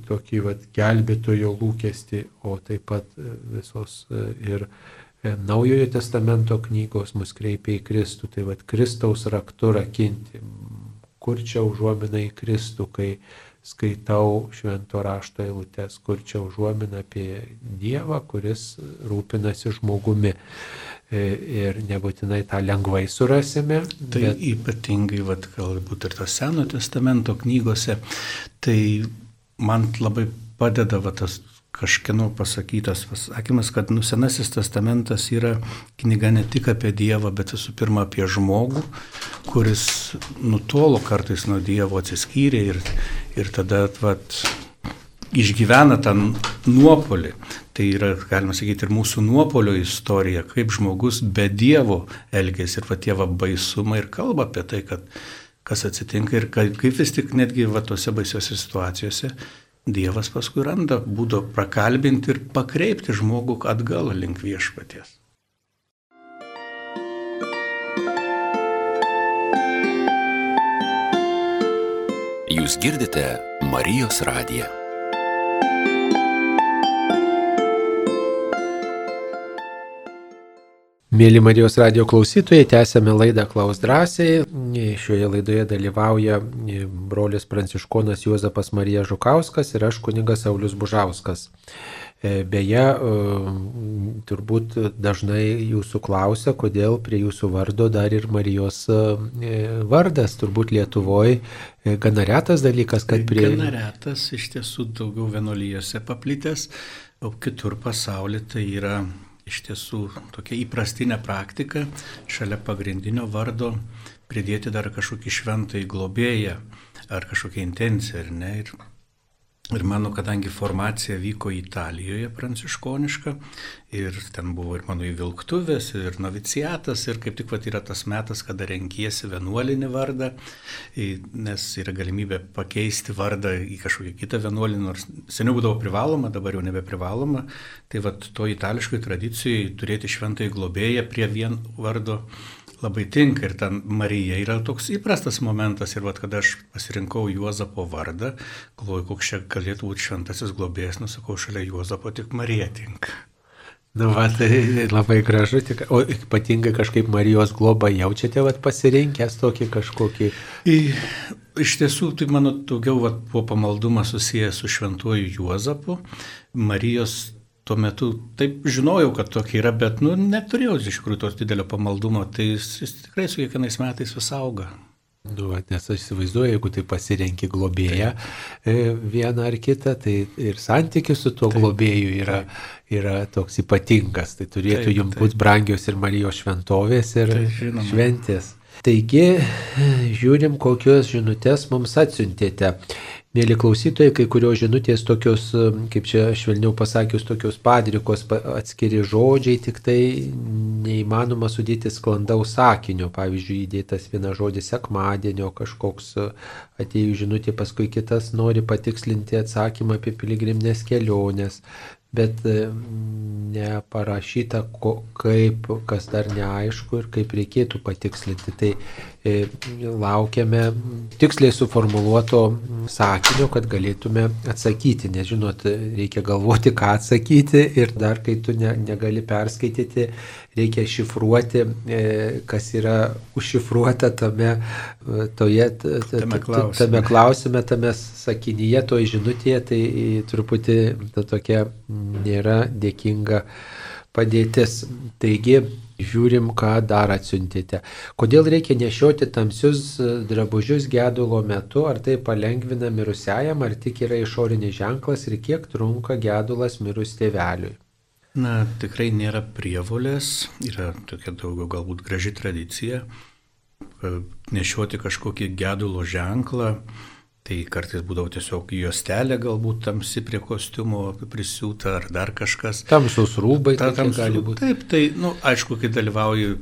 tokį vat, gelbėtojo lūkestį, o taip pat e, visos ir E, Naujojo testamento knygos mus kreipia į Kristų, tai vad Kristaus raktu rakinti. Kur čia užuomina į Kristų, kai skaitau švento rašto eilutes, kur čia užuomina apie Dievą, kuris rūpinasi žmogumi. E, ir nebūtinai tą lengvai surasime. Tai bet... ypatingai, vat, galbūt ir tos Seno testamento knygose, tai man labai padeda va, tas kažkieno pasakytas pasakymas, kad nu, Senasis testamentas yra knyga ne tik apie Dievą, bet visų pirma apie žmogų, kuris nutolo kartais nuo Dievo atsiskyrė ir, ir tada vat, išgyvena tą nuopolį. Tai yra, galima sakyti, ir mūsų nuopolio istorija, kaip žmogus be Dievo elgėsi ir va tėva baisumą ir kalba apie tai, kad kas atsitinka ir kaip vis tik netgi va tose baisiose situacijose Dievas paskui randa būdo prakalbinti ir pakreipti žmogų atgal link viešpaties. Jūs girdite Marijos radiją. Mėly Marijos radio klausytojai, tęsėme laidą Klaus drąsiai. Šioje laidoje dalyvauja brolis pranciškonas Juozapas Marija Žukauskas ir aš kuningas Saulis Bužauskas. E, beje, e, turbūt dažnai jūsų klausia, kodėl prie jūsų vardo dar ir Marijos e, vardas, turbūt Lietuvoje gana retas dalykas, kad prie... Gana retas, iš tiesų daugiau vienolyjose paplitęs, o kitur pasaulyje tai yra iš tiesų tokia įprastinė praktika šalia pagrindinio vardo pridėti dar kažkokį šventąjį globėją ar kažkokią intenciją, ar ne. Ir Ir mano, kadangi formacija vyko Italijoje pranciškoniška, ir ten buvo ir mano įvilktuvės, ir noviciatas, ir kaip tik pat yra tas metas, kada renkiesi vienuolinį vardą, nes yra galimybė pakeisti vardą į kažkokį kitą vienuolinį, nors seniau būdavo privaloma, dabar jau nebeprivaloma. Tai vad to itališkai tradicijai turėti šventąjį globėją prie vien vardo labai tinka ir ten Marija yra toks įprastas momentas ir vad, kada aš pasirinkau Juozapo vardą, galvoju, koks čia galėtų būti šventasis globėjas, nusakau, šalia Juozapo tik Marija tinka. Nu, va, tai labai gražu, tik, o ypatingai kažkaip Marijos globą jaučiate, va, pasirinkęs tokį kažkokį. Į, iš tiesų, tai mano daugiau va, po pamaldumą susijęs su šventuoju Juozapu, Marijos tuo metu taip žinojau, kad tokia yra, bet nu, neturėjau iš tikrųjų tos didelio pamaldumo, tai jis, jis tikrai su kiekvienais metais vis auga. Nu, nes aš įsivaizduoju, jeigu tai pasirenki globėją e, vieną ar kitą, tai ir santykis su tuo taip, globėju yra, yra toks ypatingas. Tai turėtų taip, jums būti brangios ir Marijos šventovės ir taip, šventės. Taigi, žiūrim, kokios žinutės mums atsiuntėte. Mėly klausytojai, kai kurios žinutės tokios, kaip čia švelniau pasakius, tokios padrikos atskiri žodžiai, tik tai neįmanoma sudėti sklandaus sakinio. Pavyzdžiui, įdėtas vienas žodis sekmadienio, kažkoks atėjų žinutė, paskui kitas nori patikslinti atsakymą apie piligriminės keliones bet e, neparašyta, kaip, kas dar neaišku ir kaip reikėtų patikslinti. Tai e, laukiame tiksliai suformuoluoto sakinio, kad galėtume atsakyti, nes žinot, reikia galvoti, ką atsakyti ir dar, kai tu ne, negali perskaityti, reikia šifruoti, e, kas yra užšifruota tame, e, toje, tame, klausime. tame klausime, tame sakinyje, toje žinutėje, tai truputį ta tokia nėra dėkinga padėtis. Taigi, žiūrim, ką dar atsiuntėte. Kodėl reikia nešioti tamsius drabužius gedulo metu, ar tai palengvina mirusiajam, ar tik yra išorinis ženklas ir kiek trunka gedulas mirus tėveliui. Na, tikrai nėra prievolės, yra tokia daugiau galbūt graži tradicija nešioti kažkokį gedulo ženklą, Tai kartais būdavo tiesiog juostelė galbūt tamsi prie kostiumo prisiūta ar dar kažkas. Tamsus rūbai, ta, tamsu, gali būti. Taip, tai, nu, aišku, kai dalyvauji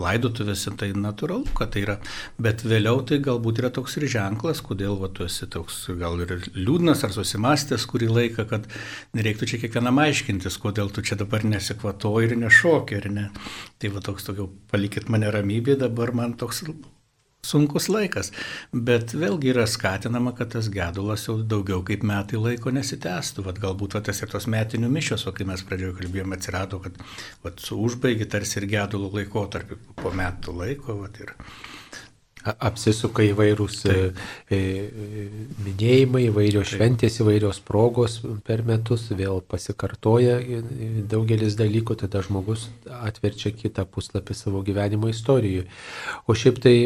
laidotuvėse, tai natūralu, kad tai yra. Bet vėliau tai galbūt yra toks ir ženklas, kodėl va, tu esi toks gal ir liūdnas ar susimastęs kurį laiką, kad nereiktų čia kiekvienam aiškintis, kodėl tu čia dabar nesikvatoji ir nešoki, ar ne. Tai va toks tokio, palikit mane ramybė, dabar man toks sunkus laikas, bet vėlgi yra skatinama, kad tas gedulas jau daugiau kaip metai laiko nesitęstų. Vat galbūt vat, tas ir tos metinių mišios, o kai mes pradžioje kalbėjome, atsirado, kad vat, su užbaigi tarsi ir gedulų laikotarpį po metų laiko. Vat, ir, apsisuka įvairūs Taip. E, e, minėjimai, įvairios Taip. šventės, įvairios progos per metus, vėl pasikartoja daugelis dalykų, tada žmogus atverčia kitą puslapį savo gyvenimo istorijoje. O šiaip tai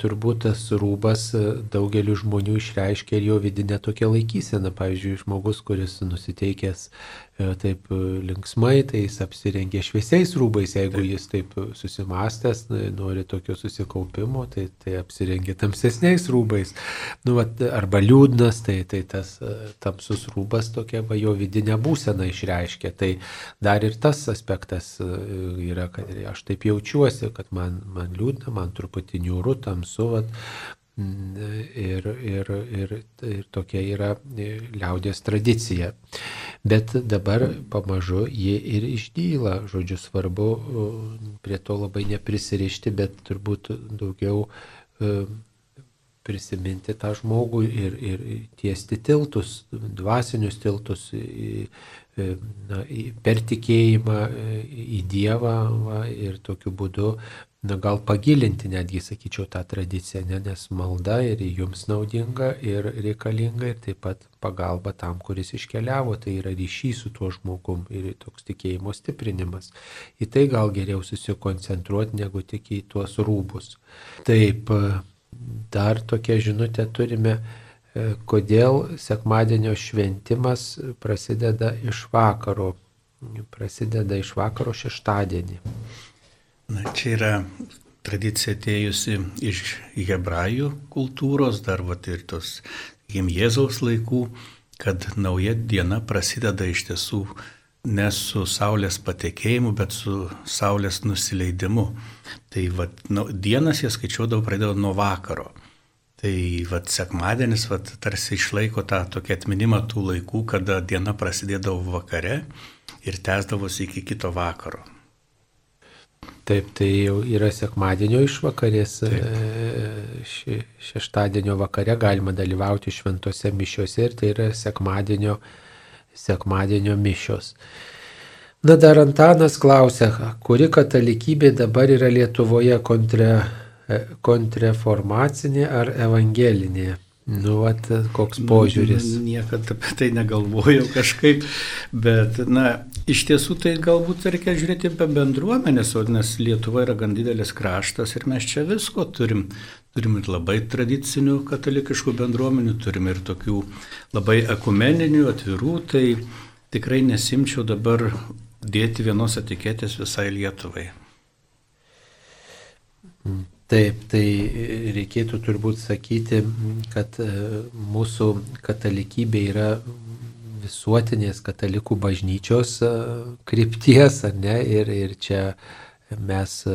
turbūt tas rūbas daugeliu žmonių išreiškia ir jo vidinę tokią laikyseną. Pavyzdžiui, žmogus, kuris nusiteikęs E, taip e, linksmai, tai jis apsirengė šviesiais rūbais, jeigu taip. jis taip susimastęs, nori tokio susikaupimo, tai, tai apsirengė tamsesniais rūbais. Nu, vat, arba liūdnas, tai, tai tas e, tamsus rūbas tokia va, jo vidinė būsena išreiškia. Tai dar ir tas aspektas yra, kad aš taip jaučiuosi, kad man, man liūdna, man truputį niūru, tamsu, vat, Ir, ir, ir, ir tokia yra liaudės tradicija. Bet dabar pamažu jie ir išdyla. Žodžiu, svarbu prie to labai neprisirišti, bet turbūt daugiau prisiminti tą žmogų ir, ir tiesti tiltus, dvasinius tiltus na, per tikėjimą į Dievą va, ir tokiu būdu na, gal pagilinti netgi, sakyčiau, tą tradiciją, ne, nes malda ir jums naudinga ir reikalinga ir taip pat pagalba tam, kuris iškeliavo, tai yra ryšys su tuo žmogum ir toks tikėjimo stiprinimas. Į tai gal geriau susikoncentruoti negu tik į tuos rūbus. Taip, dar tokia žinutė turime kodėl sekmadienio šventimas prasideda iš vakaro prasideda iš vakaro šeštadienį. Na, čia yra tradicija atėjusi iš hebrajų kultūros, dar vat ir tos jiem Jėzaus laikų, kad nauja diena prasideda iš tiesų ne su Saulės patekėjimu, bet su Saulės nusileidimu. Tai vat, nu, dienas jie skaičiuodavo pradėjo nuo vakaro. Tai vat, sekmadienis vat, tarsi išlaiko tą tokį atminimą tų laikų, kada diena prasidėdavo vakare ir tęsdavosi iki kito vakaro. Taip, tai jau yra sekmadienio išvakarės. Še, šeštadienio vakare galima dalyvauti šventose mišiuose ir tai yra sekmadienio, sekmadienio mišios. Na dar Antanas klausia, kuri katalikybė dabar yra Lietuvoje kontre, kontreformacinė ar evangelinė? Nu, vat, koks požiūris. Niekada apie tai negalvojau kažkaip, bet, na, iš tiesų tai galbūt reikia žiūrėti apie bendruomenės, o nes Lietuva yra gan didelis kraštas ir mes čia visko turim. Turim ir labai tradicinių katalikiškų bendruomenių, turim ir tokių labai ekumeninių, atvirų, tai tikrai nesimčiau dabar dėti vienos etiketės visai Lietuvai. Taip, tai reikėtų turbūt sakyti, kad e, mūsų katalikybė yra visuotinės katalikų bažnyčios e, krypties, ar ne? Ir, ir čia mes, e,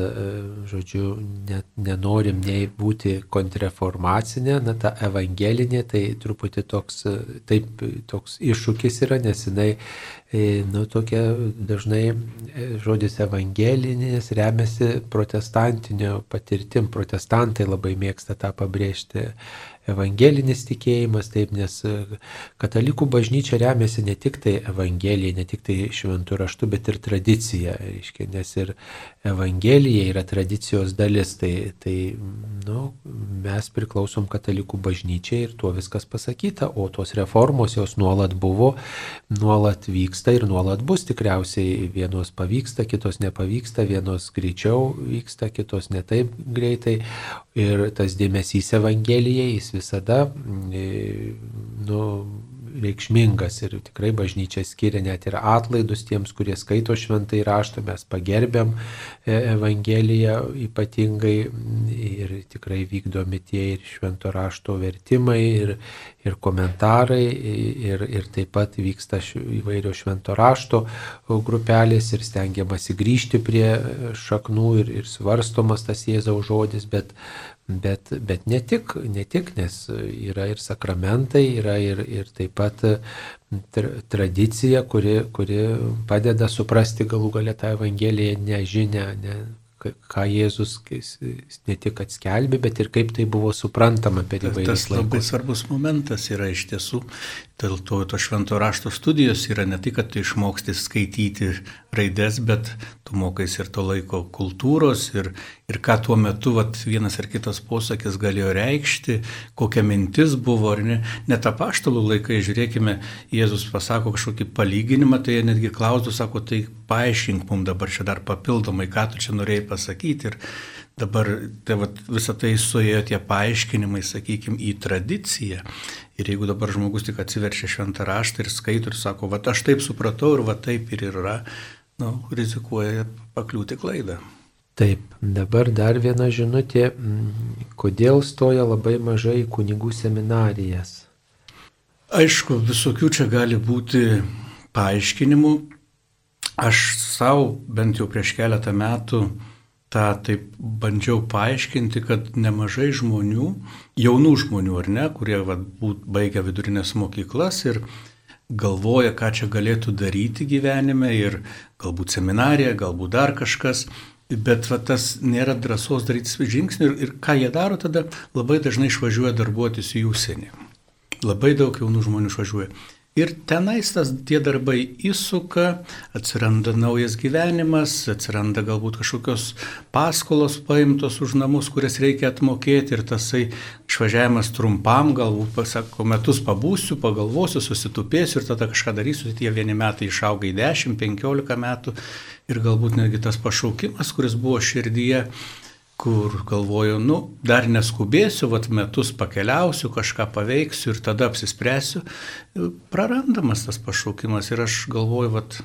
žodžiu, net nenorim nei būti kontreformacinė, na ta evangelinė, tai truputį toks, taip, toks iššūkis yra, nes jinai E, nu, tokia dažnai e, žodis evangelinis remiasi protestantinio patirtim. Protestantai labai mėgsta tą pabrėžti evangelinis tikėjimas, taip, nes e, katalikų bažnyčia remiasi ne tik tai evangelija, ne tik tai šventų raštų, bet ir tradicija, reiškia, nes ir evangelija yra tradicijos dalis, tai, tai nu, mes priklausom katalikų bažnyčiai ir tuo viskas pasakyta, o tos reformos jos nuolat buvo, nuolat vyksta ir nuolat bus. Tikriausiai, vienos pavyksta, kitos nepavyksta, vienos greičiau vyksta, kitos netaip greitai. Ir tas dėmesys evangelijai, jis visada mm, nu, reikšmingas ir tikrai bažnyčia skiria net ir atlaidus tiems, kurie skaito šventai raštą, mes pagerbiam e, Evangeliją ypatingai ir tikrai vykdomi tie ir švento rašto vertimai ir, ir komentarai ir, ir taip pat vyksta įvairios švento rašto grupelės ir stengiamasi grįžti prie šaknų ir, ir svarstomas tas Jėzaus žodis, bet Bet, bet ne, tik, ne tik, nes yra ir sakramentai, yra ir, ir taip pat tradicija, kuri, kuri padeda suprasti galų galę tą Evangeliją, nežinę, ne, ką Jėzus ne tik atskelbė, bet ir kaip tai buvo suprantama per įvairius laikus. Tas labai svarbus momentas yra iš tiesų, dėl to to švento rašto studijos yra ne tik, kad tu išmoksti skaityti raides, bet tu mokais ir to laiko kultūros ir, ir ką tuo metu vat, vienas ar kitas posakis galėjo reikšti, kokia mintis buvo, ar ne. Net apaštalų laikai, žiūrėkime, Jėzus pasako kažkokį palyginimą, tai jie netgi klaustų, sako, tai paaiškink mums dabar čia dar papildomai, ką tu čia norėjai pasakyti. Ir dabar tai vat, visą tai suėjo tie paaiškinimai, sakykime, į tradiciją. Ir jeigu dabar žmogus tik atsiverčia šventą raštą ir skaito ir sako, va aš taip supratau ir va taip ir yra, nu, rizikuoja pakliūti klaidą. Taip, dabar dar viena žinutė, kodėl stoja labai mažai kunigų seminarijas. Aišku, visokių čia gali būti paaiškinimų. Aš savo bent jau prieš keletą metų tą taip bandžiau paaiškinti, kad nemažai žmonių, jaunų žmonių ar ne, kurie vat, būt, baigia vidurinės mokyklas ir galvoja, ką čia galėtų daryti gyvenime ir galbūt seminarija, galbūt dar kažkas, bet va, tas nėra drąsos daryti žingsnių ir, ir ką jie daro tada, labai dažnai išvažiuoja darbuotis į užsienį. Labai daug jaunų žmonių išvažiuoja. Ir tenais tas tie darbai įsuka, atsiranda naujas gyvenimas, atsiranda galbūt kažkokios paskolos paimtos už namus, kurias reikia atmokėti ir tasai išvažiavimas trumpam, galbūt pasako, metus pabūsiu, pagalvosiu, susitupėsiu ir tada kažką darysiu, tie vieni metai išauga į 10-15 metų ir galbūt netgi tas pašaukimas, kuris buvo širdyje, kur galvoju, nu, dar neskubėsiu, vat metus pakeliausiu, kažką paveiksiu ir tada apsispręsiu, prarandamas tas pašaukimas ir aš galvoju, vat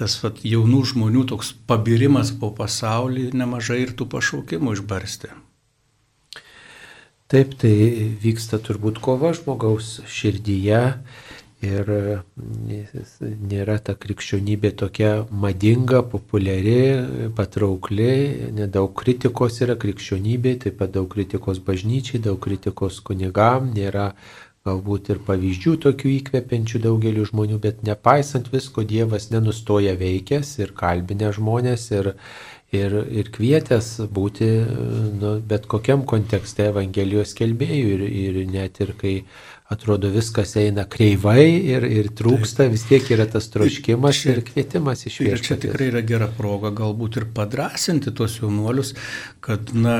tas vat, jaunų žmonių toks pabirimas po pasaulį nemažai ir tų pašaukimų išbarstė. Taip, tai vyksta turbūt kova žmogaus širdyje ir nėra ta krikščionybė tokia madinga, populiari, patraukli, nedaug kritikos yra krikščionybė, taip pat daug kritikos bažnyčiai, daug kritikos kunigam, nėra galbūt ir pavyzdžių tokių įkvepiančių daugeliu žmonių, bet nepaisant visko Dievas nenustoja veikęs ir kalbinę žmonės ir, ir, ir kvietęs būti nu, bet kokiam kontekste Evangelijos kelbėjų ir, ir net ir kai atrodo viskas eina kreivai ir, ir trūksta, Taip. vis tiek yra tas troškimas čia, ir kvietimas iš viešpaties. Ir čia tikrai yra gera proga galbūt ir padrasinti tuos jaunuolius, kad, na,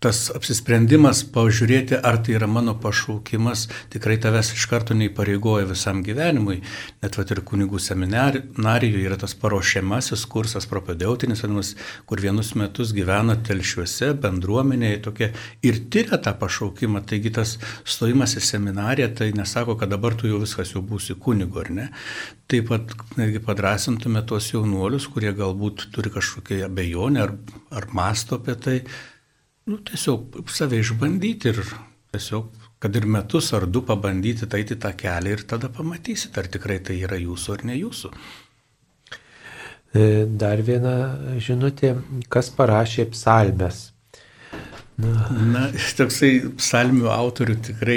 tas apsisprendimas pažiūrėti, ar tai yra mano pašaukimas, tikrai tavęs iš karto neįpareigoja visam gyvenimui. Net vat ir kunigų seminarijoje yra tas paruošiamasis kursas propedeutinis, vadinamas, kur vienus metus gyvena telšiuose, bendruomenėje tokia ir tyria tą pašaukimą. Taigi tas stojimas į seminariją tai nesako, kad dabar tu jau viskas jau būsi kunigu, ar ne. Taip pat netgi padrasintume tuos jaunuolius, kurie galbūt turi kažkokią abejonę ar, ar masto apie tai nu, tiesiog save išbandyti ir tiesiog, kad ir metus ar du pabandyti taiti tą kelią ir tada pamatysit, ar tikrai tai yra jūsų ar ne jūsų. E, dar viena žinutė, kas parašė psalmes. Na, toksai psalmių autorių tikrai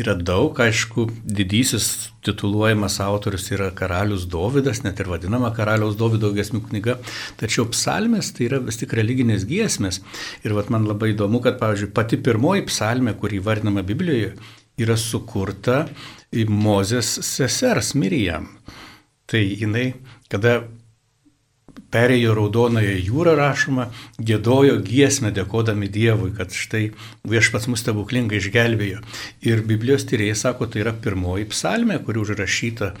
yra daug, aišku, didysis tituluojamas autorius yra karalius Dovydas, net ir vadinama karaliaus Dovydo gesmių knyga, tačiau psalmės tai yra vis tik religinės giesmės. Ir vat man labai įdomu, kad, pavyzdžiui, pati pirmoji psalmė, kuri vardinama Biblijoje, yra sukurta Mozės sesers Mirijam. Tai jinai, kada perėjo Raudonąją jūrą rašoma, gėdojo giesmę dėkodami Dievui, kad štai viešpats mus stebuklingai išgelbėjo. Ir Biblijos tyrėjai sako, tai yra pirmoji psalmė, kuri užrašyta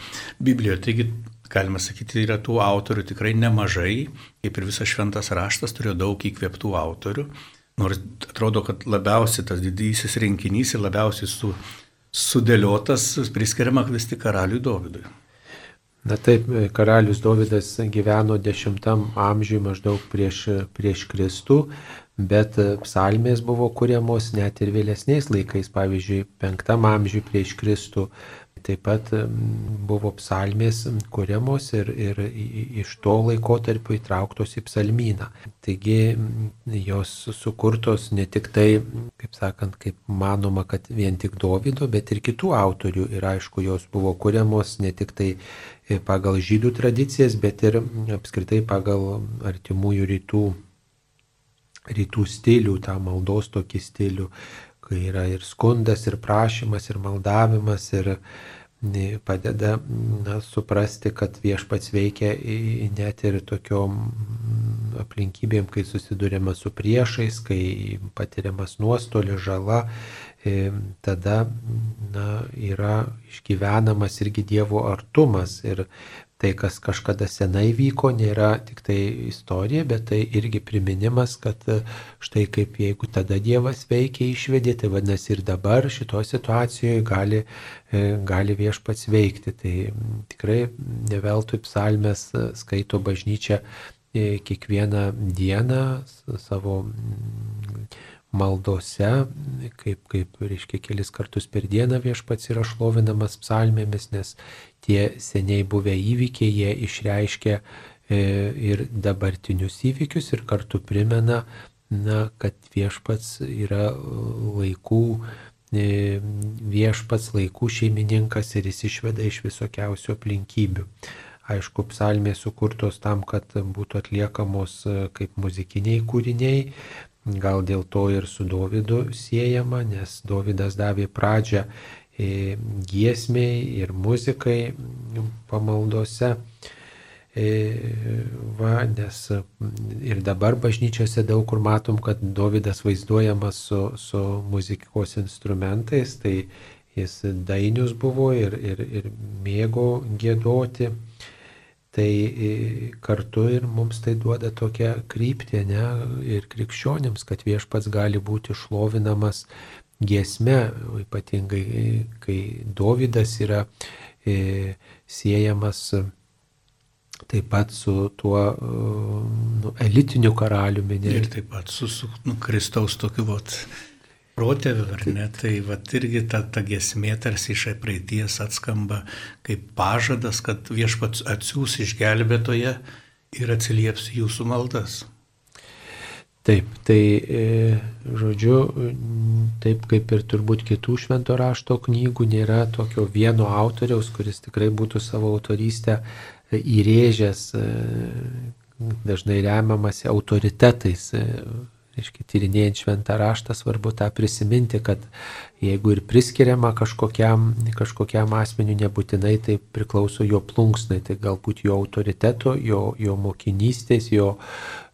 Biblijoje. Taigi, galima sakyti, yra tų autorių tikrai nemažai, kaip ir visas šventas raštas turėjo daug įkvėptų autorių. Nors atrodo, kad labiausiai tas didysis rinkinys ir labiausiai su, sudėliotas priskiriama vis tik karaliui Dovydui. Na taip, karalius Dovydas gyveno dešimtam amžiui maždaug prieš, prieš Kristų, bet psalmės buvo kuriamos net ir vėlesniais laikais, pavyzdžiui, penktam amžiui prieš Kristų Taip pat buvo psalmės kuriamos ir, ir iš to laiko tarp įtrauktos į psalmyną. Taigi jos sukurtos ne tik tai, kaip sakant, kaip manoma, kad vien tik Dovido, bet ir kitų autorių. Ir aišku, jos buvo kuriamos ne tik tai pagal žydų tradicijas, bet ir apskritai pagal artimųjų rytų, rytų stilių, tą maldos tokį stilių kai yra ir skundas, ir prašymas, ir maldavimas, ir padeda na, suprasti, kad viešpats veikia net ir tokiom aplinkybėm, kai susidurėma su priešais, kai patiriamas nuostolis, žala, tada na, yra išgyvenamas irgi Dievo artumas. Ir tai, kas kažkada senai vyko, nėra tik tai istorija, bet tai irgi priminimas, kad e, štai kaip jeigu tada Dievas veikia išvedė, tai vadinasi ir dabar šitoje situacijoje gali, e, gali viešpats veikti. Tai tikrai neveltui psalmės e, skaito bažnyčia kiekvieną dieną savo maldose, kaip, kaip reiškia, kelis kartus per dieną viešpats yra šlovinamas psalmėmis, nes tie seniai buvę įvykiai, jie išreiškia e, ir dabartinius įvykius ir kartu primena, na, kad viešpats yra laikų e, viešpats laikų šeimininkas ir jis išveda iš visokiausių aplinkybių. Aišku, psalmės sukurtos tam, kad būtų atliekamos e, kaip muzikiniai kūriniai, gal dėl to ir su Dovydu siejama, nes Dovydas davė pradžią giesmiai ir muzikai pamaldose. Va, nes ir dabar bažnyčiose daug kur matom, kad Davidas vaizduojamas su, su muzikos instrumentais, tai jis dainius buvo ir, ir, ir mėgo gėdoti. Tai kartu ir mums tai duoda tokią kryptį, ne, ir krikščionėms, kad viešpats gali būti šlovinamas giesme, ypatingai kai Dovydas yra e, siejamas taip pat su tuo nu, elitiniu karaliumi. Ir taip pat su, su nu, Kristaus tokiu vat protėviu, ar ne? Tai vat irgi ta, ta gesmė tarsi iš praeities atskamba kaip pažadas, kad viešpats atsiūs išgelbėtoje ir atsilieps jūsų maldas. Taip, tai e, žodžiu, taip kaip ir turbūt kitų švento rašto knygų, nėra tokio vieno autoriaus, kuris tikrai būtų savo autorystę įrėžęs, e, dažnai remiamasi autoritetais, e, reiškia, tyrinėjant šventą raštą, svarbu tą prisiminti, kad jeigu ir priskiriama kažkokiam, kažkokiam asmeniu, nebūtinai tai priklauso jo plunksnai, tai galbūt jo autoriteto, jo, jo mokinystės, jo,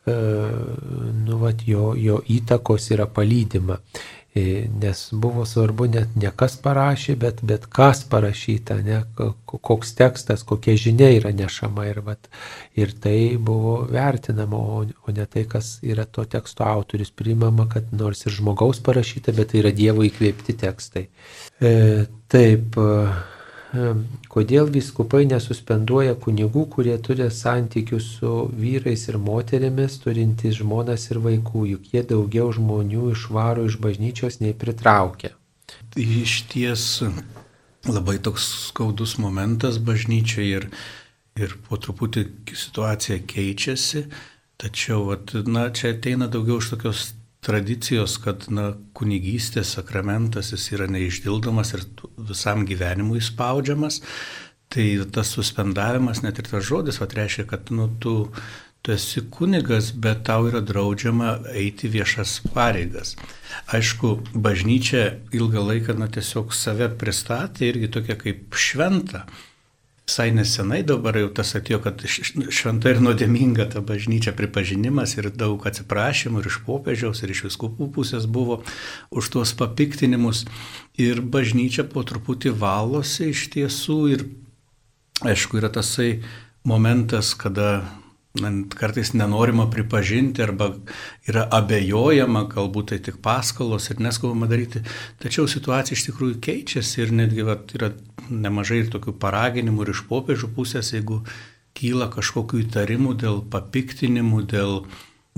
e, nu, vat, jo, jo įtakos yra palydima. E, nes buvo svarbu net ne kas parašė, bet, bet kas parašyta, ne, koks tekstas, kokia žinia yra nešama ir, vat, ir tai buvo vertinama, o, o ne tai, kas yra to teksto autorius. Primama, kad nors ir žmogaus parašyta, bet tai yra Dievo įkvėpti tekstai. E, taip. E, kodėl viskupai nesuspenduoja kunigų, kurie turi santykius su vyrais ir moterimis, turintys žmonas ir vaikų, juk jie daugiau žmonių išvaro iš bažnyčios nei pritraukia. Tai iš ties labai toks skaudus momentas bažnyčiai ir, ir po truputį situacija keičiasi, tačiau vat, na, čia ateina daugiau iš tokios tradicijos, kad na, kunigystės sakramentas jis yra neišdildomas ir visam gyvenimui spaudžiamas, tai tas suspendavimas, net ir tas žodis, va, reiškia, kad nu, tu, tu esi kunigas, bet tau yra draudžiama eiti viešas pareigas. Aišku, bažnyčia ilgą laiką na, tiesiog save pristatė irgi tokia kaip šventa visai nesenai dabar jau tas atėjo, kad šventa ir nuodėminga ta bažnyčia pripažinimas ir daug atsiprašymų ir iš popiežiaus, ir iš viskupų pusės buvo už tuos papiktinimus. Ir bažnyčia po truputį valosi iš tiesų ir aišku yra tasai momentas, kada kartais nenorima pripažinti arba yra abejojama, galbūt tai tik paskalos ir neskubama daryti. Tačiau situacija iš tikrųjų keičiasi ir netgi vat, yra nemažai ir tokių paraginimų ir iš popiežių pusės, jeigu kyla kažkokių įtarimų dėl papiktinimų, dėl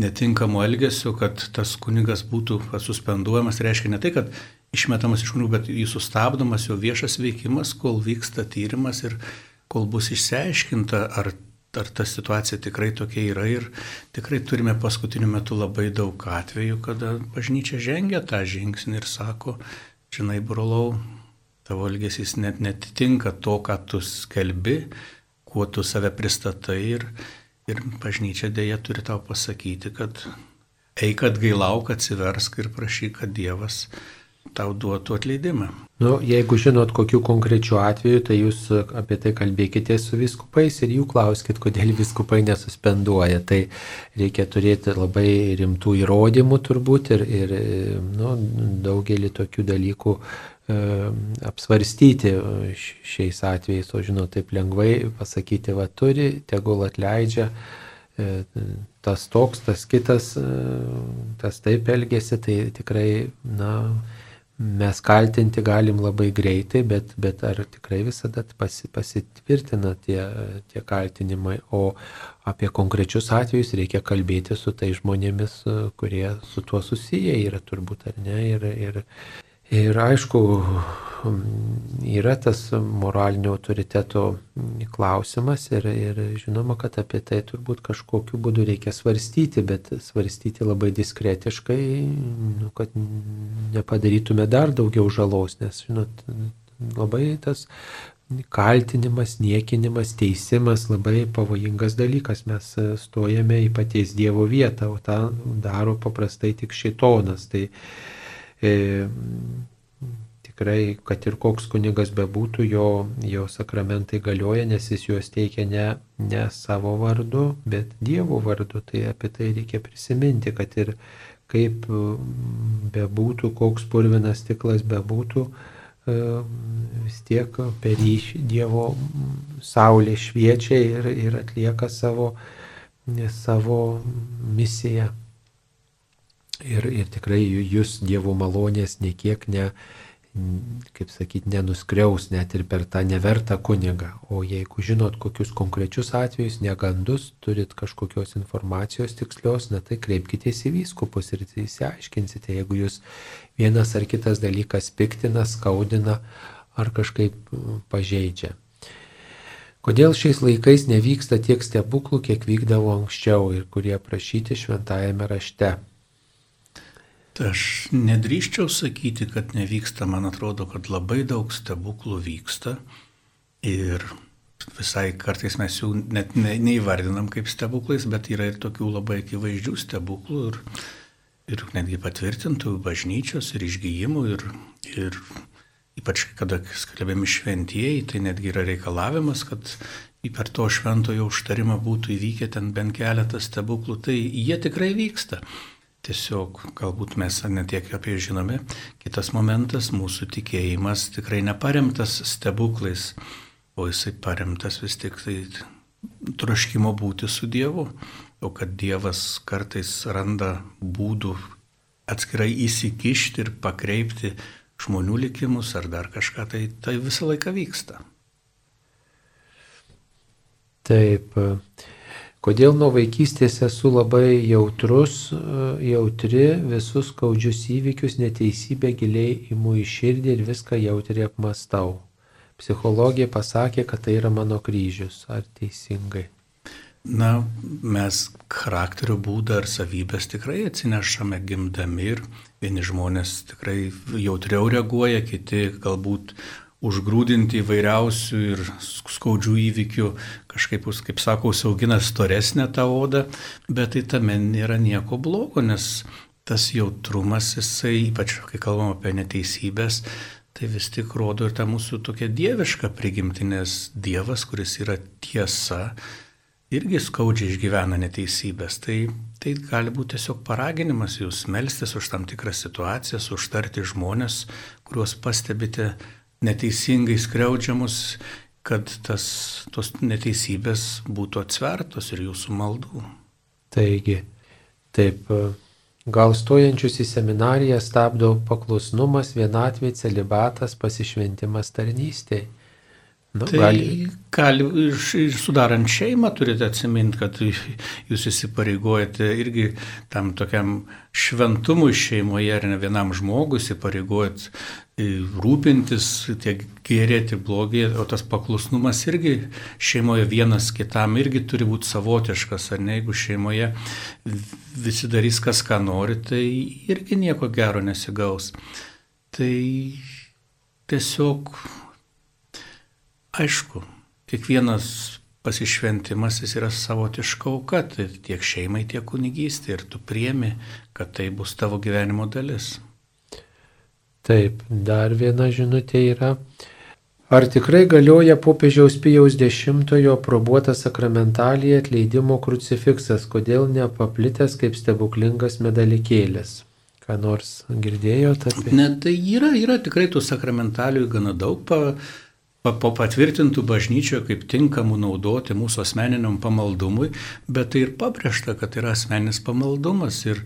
netinkamo elgesio, kad tas kunigas būtų suspenduojamas, reiškia ne tai, kad išmetamas iš kunigų, bet jis sustabdomas jo viešas veikimas, kol vyksta tyrimas ir kol bus išsiaiškinta, ar ar ta situacija tikrai tokia yra. Ir tikrai turime paskutiniu metu labai daug atvejų, kada bažnyčia žengia tą žingsnį ir sako, žinai, brolau, tavo elgesys net netitinka to, ką tu skelbi, kuo tu save pristatai ir, ir bažnyčia dėja turi tau pasakyti, kad eik atgailauk, atsiversk ir prašyk, kad Dievas tau duotų atleidimą. Nu, jeigu žinot kokiu konkrečiu atveju, tai jūs apie tai kalbėkite su viskupais ir jų klauskit, kodėl viskupai nesuspenduoja. Tai reikia turėti labai rimtų įrodymų turbūt ir, ir nu, daugelį tokių dalykų e, apsvarstyti šiais atvejais, o žinot, taip lengvai pasakyti, va turi, tegul atleidžia e, tas toks, tas kitas, e, tas taip elgesi, tai tikrai, na, mes kaltinti galim labai greitai, bet, bet ar tikrai visada pasi, pasitvirtina tie, tie kaltinimai, o apie konkrečius atvejus reikia kalbėti su tai žmonėmis, kurie su tuo susiję yra turbūt ar ne. Ir, ir, Ir aišku, yra tas moralinio autoriteto klausimas ir, ir žinoma, kad apie tai turbūt kažkokiu būdu reikia svarstyti, bet svarstyti labai diskretiškai, nu, kad nepadarytume dar daugiau žalos, nes, žinot, labai tas kaltinimas, niekinimas, teisimas labai pavojingas dalykas. Mes stojame į paties Dievo vietą, o tą daro paprastai tik šitonas. Tai, e, tikrai, kad ir koks kunigas bebūtų, jo, jo sakramentai galioja, nes jis juos teikia ne, ne savo vardu, bet Dievo vardu. Tai apie tai reikia prisiminti, kad ir kaip mm, bebūtų, koks purvinas stiklas bebūtų, e, vis tiek per jį Dievo saulė šviečia ir, ir atlieka savo, savo misiją ir, ir tikrai jūs Dievo malonės niekiek ne, kaip sakyti, nenuskriaus net ir per tą nevertą kunigą. O jeigu žinot kokius konkrečius atvejus, negandus, turit kažkokios informacijos tikslios, na tai kreipkitės į vyskupus ir įsiaiškinsite, jeigu jūs vienas ar kitas dalykas piktina, skaudina ar kažkaip pažeidžia. Kodėl šiais laikais nevyksta tiek stebuklų, kiek vykdavo anksčiau ir kurie prašyti šventajame rašte? Aš nedrįščiau sakyti, kad nevyksta, man atrodo, kad labai daug stebuklų vyksta ir visai kartais mes jų net ne, neįvardinam kaip stebuklais, bet yra ir tokių labai akivaizdžių stebuklų ir, ir netgi patvirtintų bažnyčios ir išgyjimų ir, ir ypač kada skelbiami šventieji, tai netgi yra reikalavimas, kad per to šventojo užtarimą būtų įvykę ten bent keletas stebuklų, tai jie tikrai vyksta. Tiesiog galbūt mes netiek apie žinome. Kitas momentas, mūsų tikėjimas tikrai neparemtas stebuklais, o jisai paremtas vis tik tai troškimo būti su Dievu. O kad Dievas kartais randa būdų atskirai įsikišti ir pakreipti žmonių likimus ar dar kažką, tai tai visą laiką vyksta. Taip. Kodėl nuo vaikystės esu labai jautrus, jautri visus skaudžius įvykius, neteisybę giliai įmu į širdį ir viską jautriai apmastau. Psichologija pasakė, kad tai yra mano kryžius. Ar teisingai? Na, mes charakterio būdą ar savybės tikrai atsinešame gimdami ir vieni žmonės tikrai jautriau reaguoja, kiti galbūt užgrūdinti įvairiausių ir skaudžių įvykių, kažkaip, kaip sakau, saugina storesnę tą odą, bet tai tame nėra nieko blogo, nes tas jautrumas, jisai, ypač kai kalbam apie neteisybės, tai vis tik rodo ir tą mūsų tokią dievišką prigimtį, nes Dievas, kuris yra tiesa, irgi skaudžiai išgyvena neteisybės. Tai, tai gali būti tiesiog paraginimas jūs melstis už tam tikras situacijas, užtarti žmonės, kuriuos pastebite neteisingai skriaudžiamus, kad tas, tos neteisybės būtų atsvertos ir jūsų maldų. Taigi, taip, gal stojančius į seminariją stabdo paklusnumas, vienatvė, celibatas, pasišventimas tarnystėje. Nu, tai gali, gali ir, ir sudarant šeimą turite atsiminti, kad jūs įsipareigojate irgi tam tokiam šventumui šeimoje ar ne vienam žmogui įsipareigojat rūpintis, tiek gerėti blogį, o tas paklusnumas irgi šeimoje vienas kitam irgi turi būti savotiškas, ar ne, jeigu šeimoje visi darys kas ką nori, tai irgi nieko gero nesigaus. Tai tiesiog, aišku, kiekvienas pasišventimas jis yra savotiška auka, tai tiek šeimai, tiek kunigystė ir tu priemi, kad tai bus tavo gyvenimo dalis. Taip, dar viena žinutė yra. Ar tikrai galioja popiežiaus Pijaus X probuota sakramentalija atleidimo krucifiksas, kodėl nepaplitęs kaip stebuklingas medalikėlis? Ką nors girdėjote apie? Ne, tai yra, yra tikrai tų sakramentalijų gana daug. Pa, patvirtintų bažnyčioje kaip tinkamų naudoti mūsų asmeniniam pamaldumui, bet tai ir pabrėžta, kad yra asmeninis pamaldumas. Ir,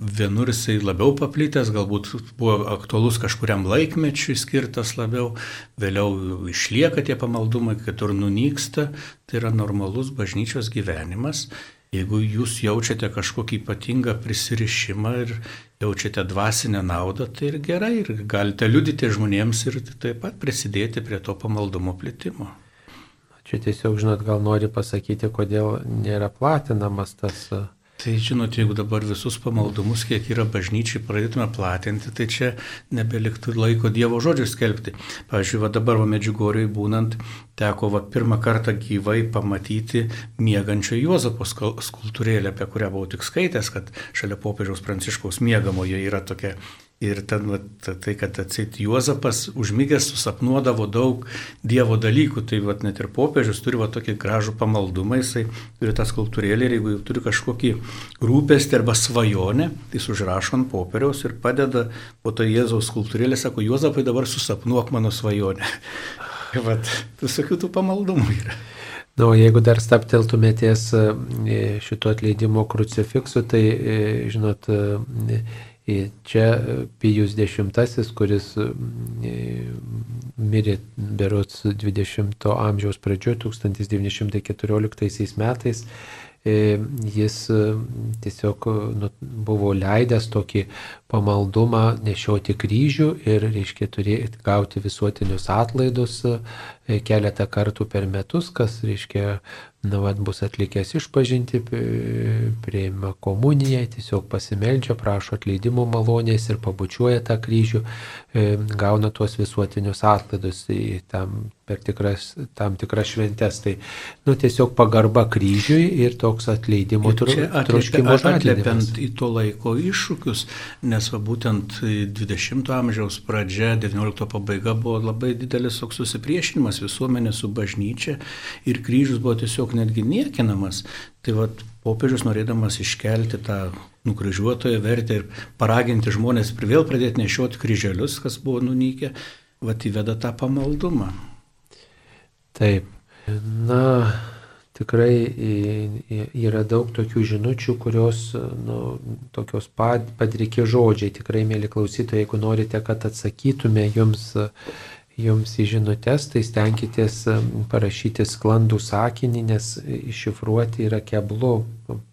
Vienur jisai labiau paplitęs, galbūt buvo aktualus kažkuriam laikmečiui skirtas labiau, vėliau išlieka tie pamaldumai, kitur nunyksta, tai yra normalus bažnyčios gyvenimas. Jeigu jūs jaučiate kažkokį ypatingą prisirišimą ir jaučiate dvasinę naudą, tai ir gerai, ir galite liudyti žmonėms ir taip pat prisidėti prie to pamaldumo plėtimo. Čia tiesiog, žinot, gal nori pasakyti, kodėl nėra platinamas tas Tai žinot, jeigu dabar visus pamaldumus, kiek yra bažnyčiai, pradėtume platinti, tai čia nebeliktų laiko Dievo žodžių skelbti. Pavyzdžiui, va dabar va Medžiugoriai būnant, teko va pirmą kartą gyvai pamatyti miegančio Juozapo skultūrėlę, apie kurią buvau tik skaitęs, kad šalia popiežiaus pranciškaus miegamoje yra tokia Ir ten va, tai, kad atsit Juozapas užmygęs susapnuodavo daug Dievo dalykų, tai va, net ir popiežius turi va, tokį gražų pamaldumą, jisai turi tą skultūrėlį ir jeigu turi kažkokį rūpestį arba svajonę, tai užrašo ant popieriaus ir padeda po to Jėzaus skultūrėlį, sako, Juozapai dabar susapnuok mano svajonę. <laughs> Vat, visokių tų pamaldumų yra. Na, o jeigu dar stapteltumėties e, šito atleidimo krucifiksu, tai, e, žinot, e, Čia Pijus X, kuris mirė berots 20 amžiaus pradžioje, 1914 metais, jis tiesiog nu, buvo leidęs tokį pamaldumą nešioti kryžių ir, reiškia, turėti gauti visuotinius atlaidus keletą kartų per metus, kas, reiškia, na, vad bus atlikęs išpažinti, prieima komuniją, tiesiog pasimeldžia, prašo atleidimo malonės ir pabučiuoja tą kryžių, gauna tuos visuotinius atlaidus tam, per tikras, tam tikras šventes. Tai, nu, tiesiog pagarba kryžiui ir toks atleidimo troškimo atliepiant į to laiko iššūkius, nes va, būtent 20-ojo amžiaus pradžia, 19-ojo pabaiga buvo labai didelis toks susipriešinimas visuomenės su bažnyčia ir kryžius buvo tiesiog netgi niekinamas. Tai vad popiežius norėdamas iškelti tą nukryžiuotoją vertę ir paraginti žmonės ir vėl pradėti nešioti kryželius, kas buvo nunykę, vad įveda tą pamaldumą. Taip. Na, tikrai yra daug tokių žinučių, kurios, nu, tokios padriki žodžiai. Tikrai, mėly klausytojai, jeigu norite, kad atsakytume jums jums į žinutės, tai stenkitės parašyti sklandų sakinį, nes iššifruoti yra keblu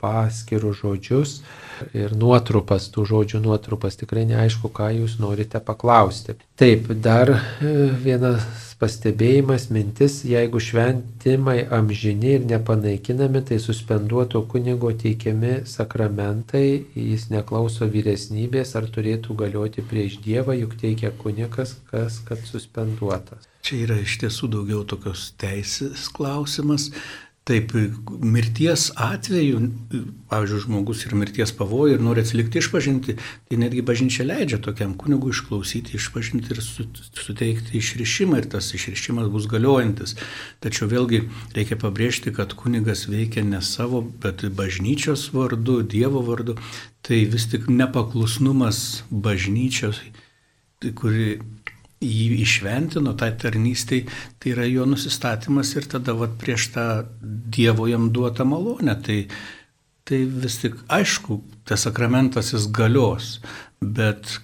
paskirų žodžius ir nuotrupas, tų žodžių nuotrupas. Tikrai neaišku, ką jūs norite paklausti. Taip, dar e, vienas pastebėjimas, mintis, jeigu šventimai amžini ir nepanaikinami, tai suspenduoto kunigo teikiami sakramentai, jis neklauso vyresnybės, ar turėtų galioti prieš Dievą, juk teikia kunikas, kas kad suspenduotas. Čia yra iš tiesų daugiau tokios teisės klausimas. Taip, mirties atveju, pavyzdžiui, žmogus yra mirties pavojų ir nori atsilikti išpažinti, tai netgi bažnyčia leidžia tokiam kunigui išklausyti, išpažinti ir suteikti išrišimą ir tas išrišimas bus galiojantis. Tačiau vėlgi reikia pabrėžti, kad kunigas veikia ne savo, bet bažnyčios vardu, Dievo vardu. Tai vis tik nepaklusnumas bažnyčios, kuri jį išventino tai tarnystei, tai yra jo nusistatymas ir tada vat, prieš tą Dievo jam duotą malonę. Tai, tai vis tik aišku, tas sakramentas jis galios, bet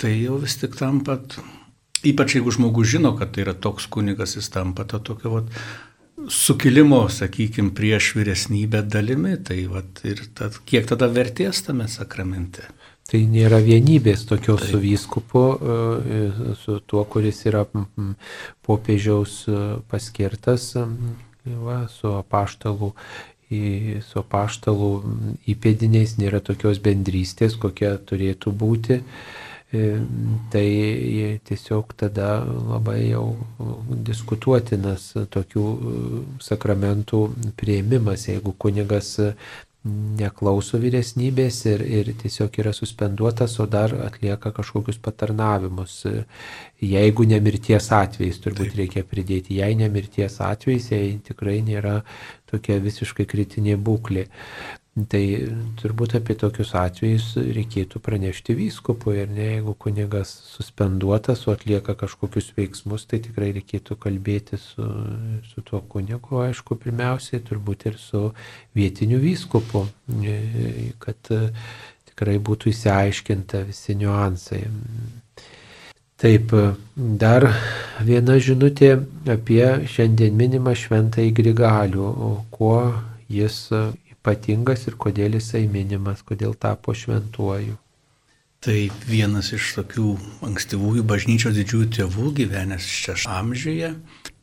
tai jau vis tik tampa, ypač jeigu žmogus žino, kad tai yra toks kunigas, jis tampa tą tokio vat, sukilimo, sakykime, prieš vyresnybę dalimi, tai vat, ir tad, kiek tada vertės tame sakramente. Tai nėra vienybės tokios Taip. su vyskupu, e, su tuo, kuris yra popiežiaus e, paskirtas, va, su apaštalų su apaštalų įpėdiniais nėra tokios bendrystės, kokia turėtų būti. E, tai tiesiog tada labai jau diskutuotinas tokių sakramentų prieimimas, jeigu kunigas neklauso vyresnybės ir, ir tiesiog yra suspenduotas, o dar atlieka kažkokius patarnavimus. Jeigu nemirties atvejais, turbūt Taip. reikia pridėti, jei nemirties atvejais, jei tikrai nėra tokia visiškai kritinė būklė. Tai turbūt apie tokius atvejus reikėtų pranešti vyskupui ir ne, jeigu kunigas suspenduotas, o atlieka kažkokius veiksmus, tai tikrai reikėtų kalbėti su, su tuo kunigu, aišku, pirmiausiai turbūt ir su vietiniu vyskupu, kad tikrai būtų įsiaiškinta visi niuansai. Taip, dar viena žinutė apie šiandien minimą šventąjį Grigalių, kuo jis ypatingas ir kodėl jisai minimas, kodėl tapo šventuoju. Tai vienas iš tokių ankstyvųjų bažnyčios didžiųjų tėvų gyvenęs šias amžiuje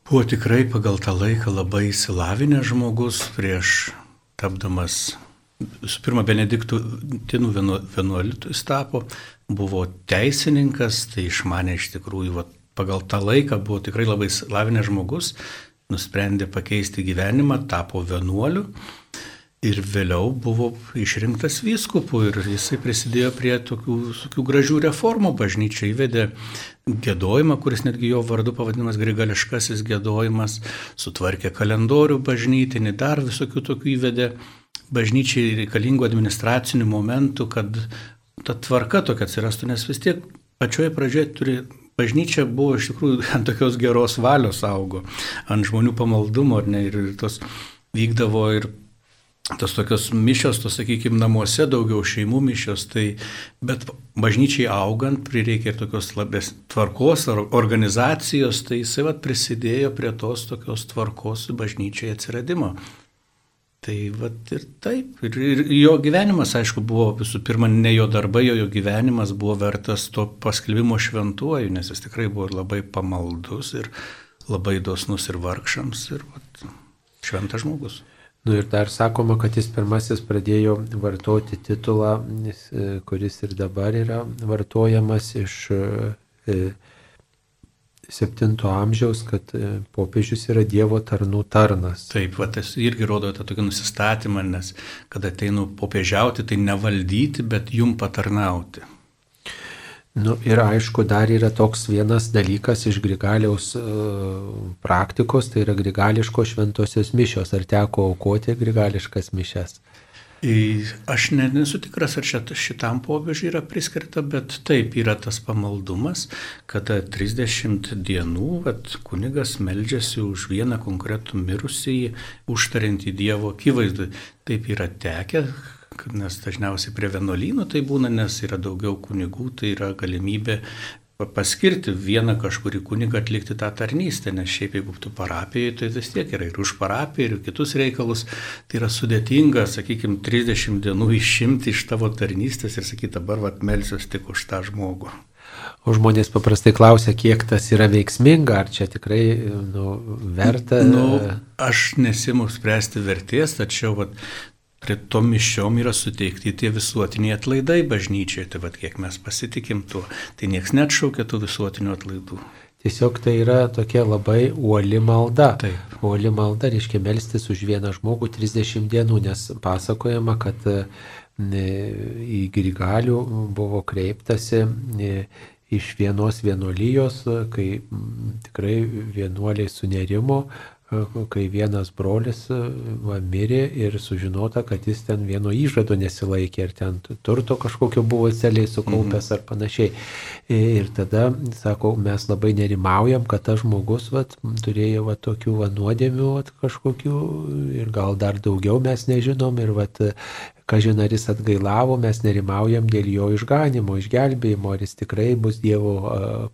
buvo tikrai pagal tą laiką labai įsilavinęs žmogus prieš tapdamas, visų pirma, Benediktų tinų vienuolitų jis tapo, buvo teisininkas, tai išmanė iš tikrųjų, va, pagal tą laiką buvo tikrai labai įsilavinęs žmogus, nusprendė pakeisti gyvenimą, tapo vienuoliu Ir vėliau buvo išrinktas vyskupu ir jisai prisidėjo prie tokių, tokių gražių reformų. Bažnyčia įvedė gėdojimą, kuris netgi jo vardu pavadinamas grigališkasis gėdojimas, sutvarkė kalendorių bažnytinį, dar visokių tokių įvedė bažnyčiai reikalingų administracinių momentų, kad ta tvarka tokia atsirastų, nes vis tiek pačioje pradžioje turi bažnyčia buvo iš tikrųjų ant tokios geros valios augo, ant žmonių pamaldumo, ar ne, ir tos vykdavo ir tos tokios mišios, tos, sakykime, namuose daugiau šeimų mišios, tai, bet bažnyčiai augant prireikė ir tokios labės tvarkos ar organizacijos, tai jisai vat prisidėjo prie tos tokios tvarkos bažnyčiai atsiradimo. Tai vat ir taip, ir, ir jo gyvenimas, aišku, buvo visų pirma, ne jo darbai, jo, jo gyvenimas buvo vertas to paskelbimo šventuoju, nes jis tikrai buvo labai pamaldus ir labai dosnus ir vargšams, ir vat, šventas žmogus. Nu ir dar sakoma, kad jis pirmasis pradėjo vartoti titulą, kuris ir dabar yra vartojamas iš 7 e, amžiaus, kad e, popiežius yra Dievo tarnų tarnas. Taip, va, tas irgi rodo tą tokį nusistatymą, nes kada ateinu popiežiauti, tai nevaldyti, bet jum patarnauti. Nu, ir aišku, dar yra toks vienas dalykas iš Grigaliaus uh, praktikos, tai yra grigališko šventosios mišios. Ar teko aukoti grigališkas mišes? Aš ne, nesu tikras, ar šit, šitam popiežiui yra priskirta, bet taip yra tas pamaldumas, kada 30 dienų vat, kunigas meldžiasi už vieną konkretų mirusįjį, užtariantį Dievo akivaizdui. Taip yra tekę, nes dažniausiai prie vienuolynų tai būna, nes yra daugiau kunigų, tai yra galimybė paskirti vieną kažkurį kunigą atlikti tą tarnystę, nes šiaip jeigu tu parapijoje, tai vis tiek yra ir už parapiją, ir kitus reikalus. Tai yra sudėtinga, sakykime, 30 dienų išimti iš tavo tarnystės ir sakyti, dabar vat melsiuos tik už tą žmogų. O žmonės paprastai klausia, kiek tas yra veiksminga, ar čia tikrai nu, verta. Nu, aš nesimu spręsti vertės, tačiau vat, prie to mišiom yra suteikti tie visuotiniai atlaidai bažnyčiai, tai vad kiek mes pasitikim tuo, tai niekas neatšaukia tų visuotinių atlaidų. Tiesiog tai yra tokia labai uoli malda. Taip. Uoli malda reiškia melstis už vieną žmogų 30 dienų, nes pasakojama, kad į Grigalių buvo kreiptasi iš vienos vienuolijos, kai tikrai vienuoliai sunerimo, kai vienas brolis va, mirė ir sužinota, kad jis ten vieno įžado nesilaikė, ar ten turto kažkokio buvo celiai sukaupęs mhm. ar panašiai. Ir tada, sako, mes labai nerimaujam, kad tas žmogus va, turėjo va, tokių va, nuodėmių va, kažkokių ir gal dar daugiau mes nežinom ir va, kažin ar jis atgailavo, mes nerimaujam dėl jo išganimo, išgelbėjimo, ar jis tikrai bus Dievo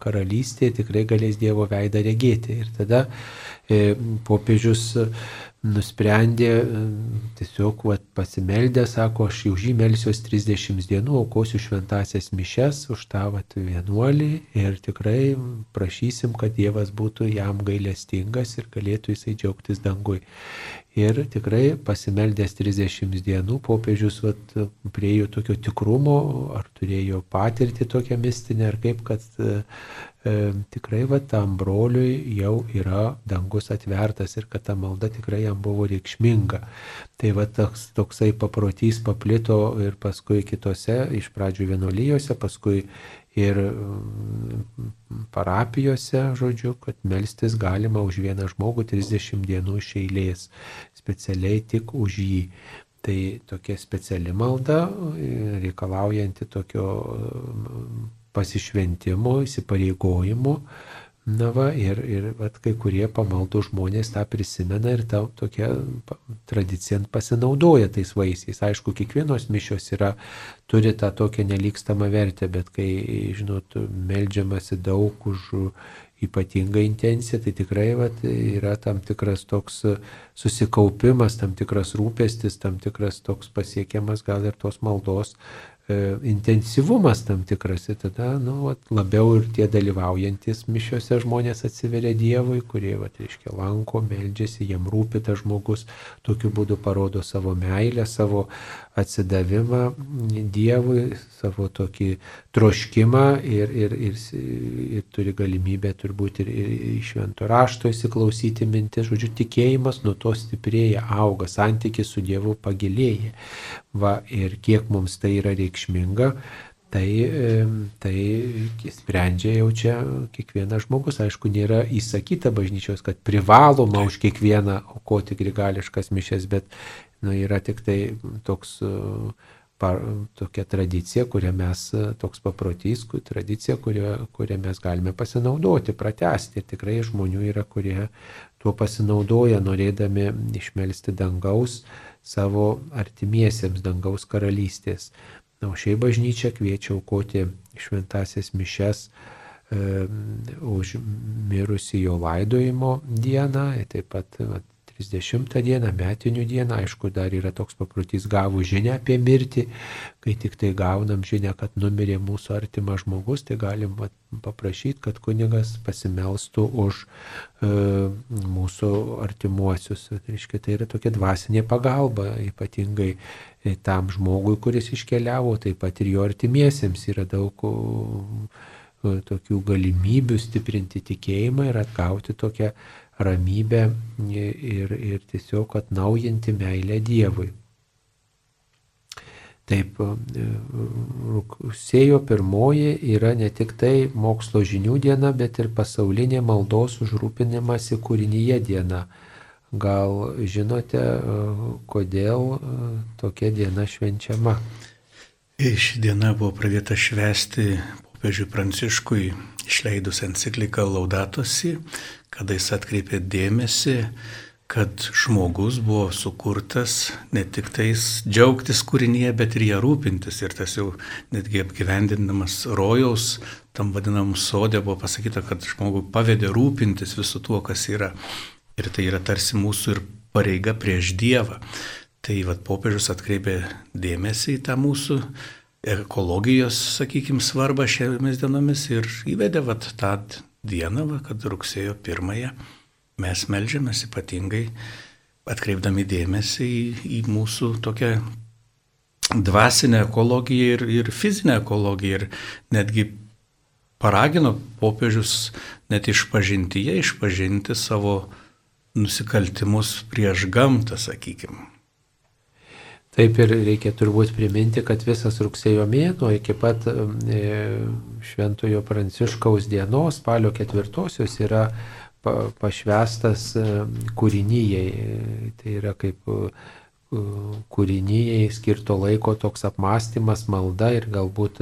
karalystė, tikrai galės Dievo veidą regėti. Ir tada E, popiežius nusprendė e, tiesiog vat, pasimeldė, sako, aš jau žy melsiuos 30 dienų, aukosiu šventasias mišes už tą vat, vienuolį ir tikrai prašysim, kad Dievas būtų jam gailestingas ir galėtų jisai džiaugtis dangui. Ir tikrai pasimeldęs 30 dienų popiežius vat, priejo tokio tikrumo, ar turėjo patirti tokią mistinę, ar kaip, kad e, tikrai va, tam broliui jau yra dangus atvertas ir kad ta malda tikrai jam buvo reikšminga. Tai va toks, toksai paprotys paplito ir paskui kitose, iš pradžių vienuolyjose, paskui ir mm, parapijose, žodžiu, kad melstis galima už vieną žmogų 30 dienų iš eilės, specialiai tik už jį. Tai tokia speciali malda, reikalaujanti tokio pasišventimo, įsipareigojimo. Na va, ir, ir vat, kai kurie pamaldų žmonės tą prisimena ir tą tokią tradiciją pasinaudoja tais vaisiais. Aišku, kiekvienos mišios yra, turi tą tokią nelikstamą vertę, bet kai, žinot, melžiamasi daug už ypatingą intenciją, tai tikrai vat, yra tam tikras toks susikaupimas, tam tikras rūpestis, tam tikras toks pasiekiamas gal ir tos maldos intensyvumas tam tikras ir tada nu, vat, labiau ir tie dalyvaujantis mišiuose žmonės atsiveria Dievui, kurie, vat, reiškia, lanko, meldžiasi, jam rūpi tas žmogus, tokiu būdu parodo savo meilę, savo atsidavimą Dievui, savo tokį troškimą ir, ir, ir, ir turi galimybę turbūt ir, ir iš švento rašto įsiklausyti mintis, žodžiu, tikėjimas nuo to stiprėja, auga, santykis su Dievu pagilėja. Va, ir kiek mums tai yra reikšminga, tai, tai sprendžia jau čia kiekvienas žmogus. Aišku, nėra įsakyta bažnyčios, kad privaloma už kiekvieną aukoti grigališkas mišes, bet nu, yra tik tai toks par, tokia tradicija, kurią mes, toks paprotys, tradicija, kurią, kurią mes galime pasinaudoti, pratesti. Ir tikrai žmonių yra, kurie tuo pasinaudoja, norėdami išmelsti dangaus savo artimiesiems dangaus karalystės. Na, o šiai bažnyčia kviečia aukoti šventasias mišes e, už mirusi jo laidojimo dieną, taip pat vat, 30 dieną, metinių dieną, aišku, dar yra toks paprotys gavų žinia apie mirtį, kai tik tai gaunam žinia, kad numirė mūsų artimas žmogus, tai galim paprašyti, kad kunigas pasimelstų už e, mūsų artimuosius. Tai reiškia, tai yra tokia dvasinė pagalba, ypatingai e, tam žmogui, kuris iškeliavo, taip pat ir jo artimiesiems yra daug tokių galimybių stiprinti tikėjimą ir atgauti tokią ramybę ir, ir tiesiog atnaujinti meilę Dievui. Taip, rugsėjo pirmoji yra ne tik tai mokslo žinių diena, bet ir pasaulinė maldos užrūpinimasi kūrinyje diena. Gal žinote, kodėl tokia diena švenčiama? Ši diena buvo pradėta švęsti popiežiui Pranciškui išleidus encikliką Laudatosi, kada jis atkreipė dėmesį, kad žmogus buvo sukurtas ne tik tais džiaugtis kūrinyje, bet ir ją rūpintis. Ir tas jau netgi apgyvendinamas rojaus, tam vadinamam sodė buvo pasakyta, kad žmogui pavedė rūpintis visų tuo, kas yra. Ir tai yra tarsi mūsų ir pareiga prieš Dievą. Tai vad popiežius atkreipė dėmesį į tą mūsų ekologijos, sakykime, svarbą šiomis dienomis ir įvedė vat tą dieną, kad rugsėjo pirmąją mes melžiamės ypatingai atkreipdami dėmesį į, į mūsų tokią dvasinę ekologiją ir, ir fizinę ekologiją ir netgi paragino popiežius net išpažintyje išpažinti savo nusikaltimus prieš gamtą, sakykime. Taip ir reikia turbūt priminti, kad visas rugsėjo mėnuo iki pat e, Šventojo Pranciškaus dienos, spalio ketvirtosios, yra pašvestas e, kūrinyjei. Tai yra kaip kūrinyjei skirto laiko toks apmąstymas, malda ir galbūt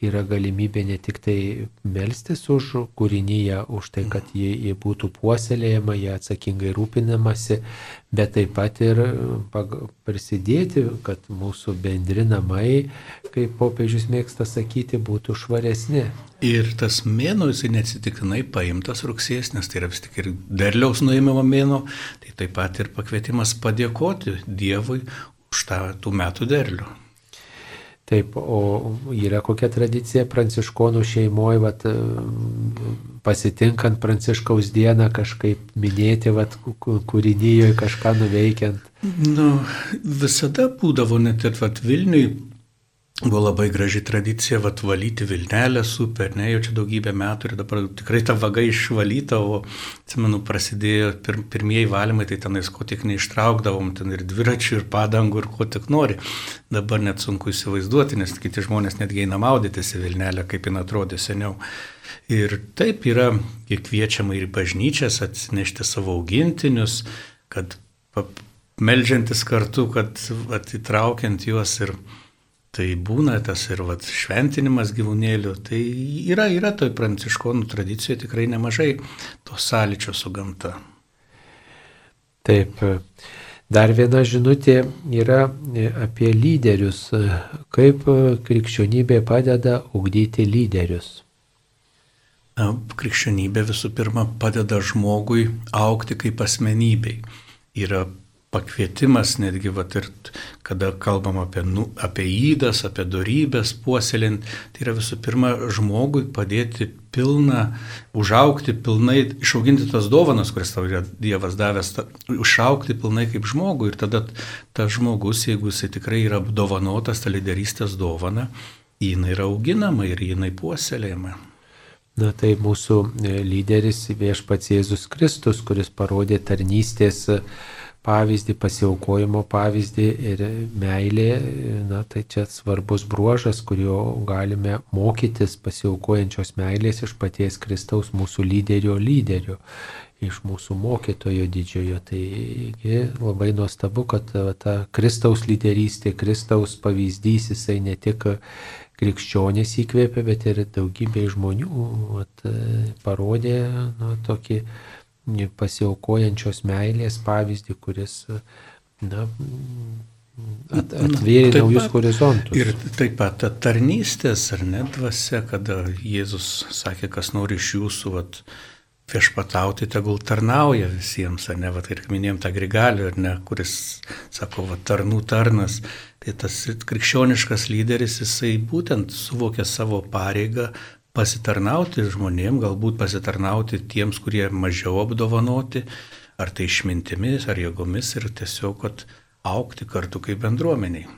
yra galimybė ne tik tai melstis už kūrinyje, už tai, kad jie, jie būtų puoselėjama, jie atsakingai rūpinamasi, bet taip pat ir prisidėti, kad mūsų bendri namai, kaip popiežius mėgsta sakyti, būtų švaresni. Ir tas mėno jisai neatsitiktinai paimtas rugsės, nes tai yra vis tik ir derliaus nuėmimo mėno, tai taip pat ir pakvietimas padėkoti Dievui už tą tų metų derlių. Taip, o yra kokia tradicija pranciškonų šeimoje, vat, pasitinkant pranciškaus dieną kažkaip minėti, vat, kūrinyjoje kažką nuveikiant? Nu, visada būdavo net ir vat, Vilniui Buvo labai graži tradicija vat, valyti Vilnelę super, ne, jau čia daugybę metų ir dabar tikrai ta vaga išvalyta, o, atsimenu, prasidėjo pir, pirmieji valymai, tai tenais ko tik neištraukdavom, ten ir dviračių, ir padangų, ir ko tik nori. Dabar net sunku įsivaizduoti, nes kiti žmonės netgi eina maudytis į Vilnelę, kaip jin atrodė seniau. Ir taip yra kviečiama ir bažnyčias atsinešti savo augintinius, kad melžiantis kartu, kad atitraukiant juos ir Tai būna tas ir vat, šventinimas gyvūnėlių, tai yra, yra toj pranciškonų tradicijoje tikrai nemažai to sąlyčio su gamta. Taip, dar viena žinutė yra apie lyderius. Kaip krikščionybė padeda ugdyti lyderius? Krikščionybė visų pirma padeda žmogui aukti kaip asmenybei. Yra pakvietimas netgi, vat, ir kada kalbam apie, nu, apie įdas, apie darybės puoselint, tai yra visų pirma žmogui padėti pilną, užaukti pilnai, išauginti tas dovanas, kurias tau yra Dievas davęs, ta, užaukti pilnai kaip žmogui ir tada tas žmogus, jeigu jisai tikrai yra apdovanotas tą lyderystės dovaną, jinai yra auginama ir jinai puoselėjama. Na tai mūsų lyderis viešpats Jėzus Kristus, kuris parodė tarnystės pavyzdį, pasiaukojimo pavyzdį ir meilė, na tai čia svarbus bruožas, kurio galime mokytis pasiaukojančios meilės iš paties Kristaus mūsų lyderio lyderio, iš mūsų mokytojo didžiojo. Taigi labai nuostabu, kad ta Kristaus lyderystė, Kristaus pavyzdys, jisai ne tik krikščionės įkvėpė, bet ir daugybė žmonių at, parodė nu, tokį pasiaukojančios meilės pavyzdį, kuris na, at, atvėrė Taip naujus pat- horizontus. Ir taip pat ta tarnystės, ar ne dvasia, kada Jėzus sakė, kas nori iš jūsų vat, viešpatauti, tegul tarnauja visiems, ar ne, vat, ir minėjom tą grigalių, ar ne, kuris sako, vat, tarnų tarnas. Tai tas krikščioniškas lyderis, jisai būtent suvokė savo pareigą pasitarnauti žmonėm, galbūt pasitarnauti tiems, kurie mažiau apdovanoti, ar tai išmintimis, ar jėgomis ir tiesiog, kad aukti kartu kaip bendruomeniai.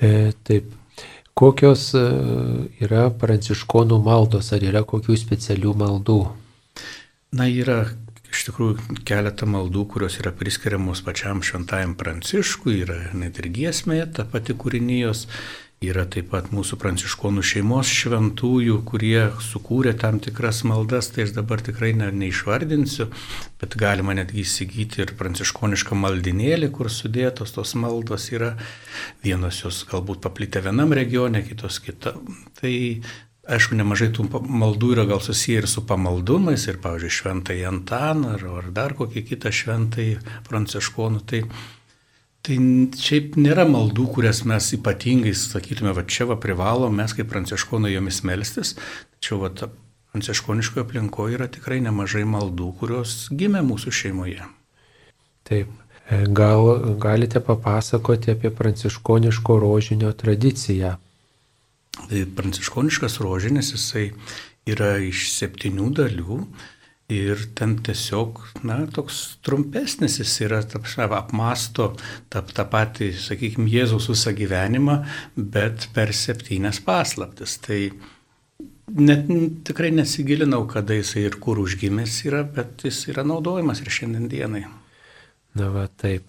E, taip. Kokios e, yra pranciškonų maldos, ar yra kokių specialių maldų? Na, yra iš tikrųjų keletą maldų, kurios yra priskiriamos pačiam šventajam pranciškui, yra net ir giesmė, ta pati kūrinijos, yra taip pat mūsų pranciškonų šeimos šventųjų, kurie sukūrė tam tikras maldas, tai aš dabar tikrai ne, neišvardinsiu, bet galima netgi įsigyti ir pranciškonišką maldinėlį, kur sudėtos tos maldos yra, vienos jos galbūt paplitę vienam regione, kitos kita. Tai Aišku, nemažai tų maldų yra gal susiję ir su pamaldumais, ir, pavyzdžiui, šventai Antaną, ar, ar dar kokį kitą šventai pranciškonų. Tai, tai šiaip nėra maldų, kurias mes ypatingai sakytume, va čia va privalo mes kaip pranciškonai jomis melstis, tačiau va ta pranciškoniškoje aplinkoje yra tikrai nemažai maldų, kurios gimė mūsų šeimoje. Taip. E, Gal galite papasakoti apie pranciškoniško rožinio tradiciją? Tai pranciškoniškas rožinis, jisai yra iš septynių dalių ir ten tiesiog, na, toks trumpesnis jis yra, apmasto tą, tą patį, sakykime, Jėzaus visą gyvenimą, bet per septynias paslaptis. Tai net tikrai nesigilinau, kada jisai ir kur užgimęs yra, bet jis yra naudojamas ir šiandien dienai. Na va taip.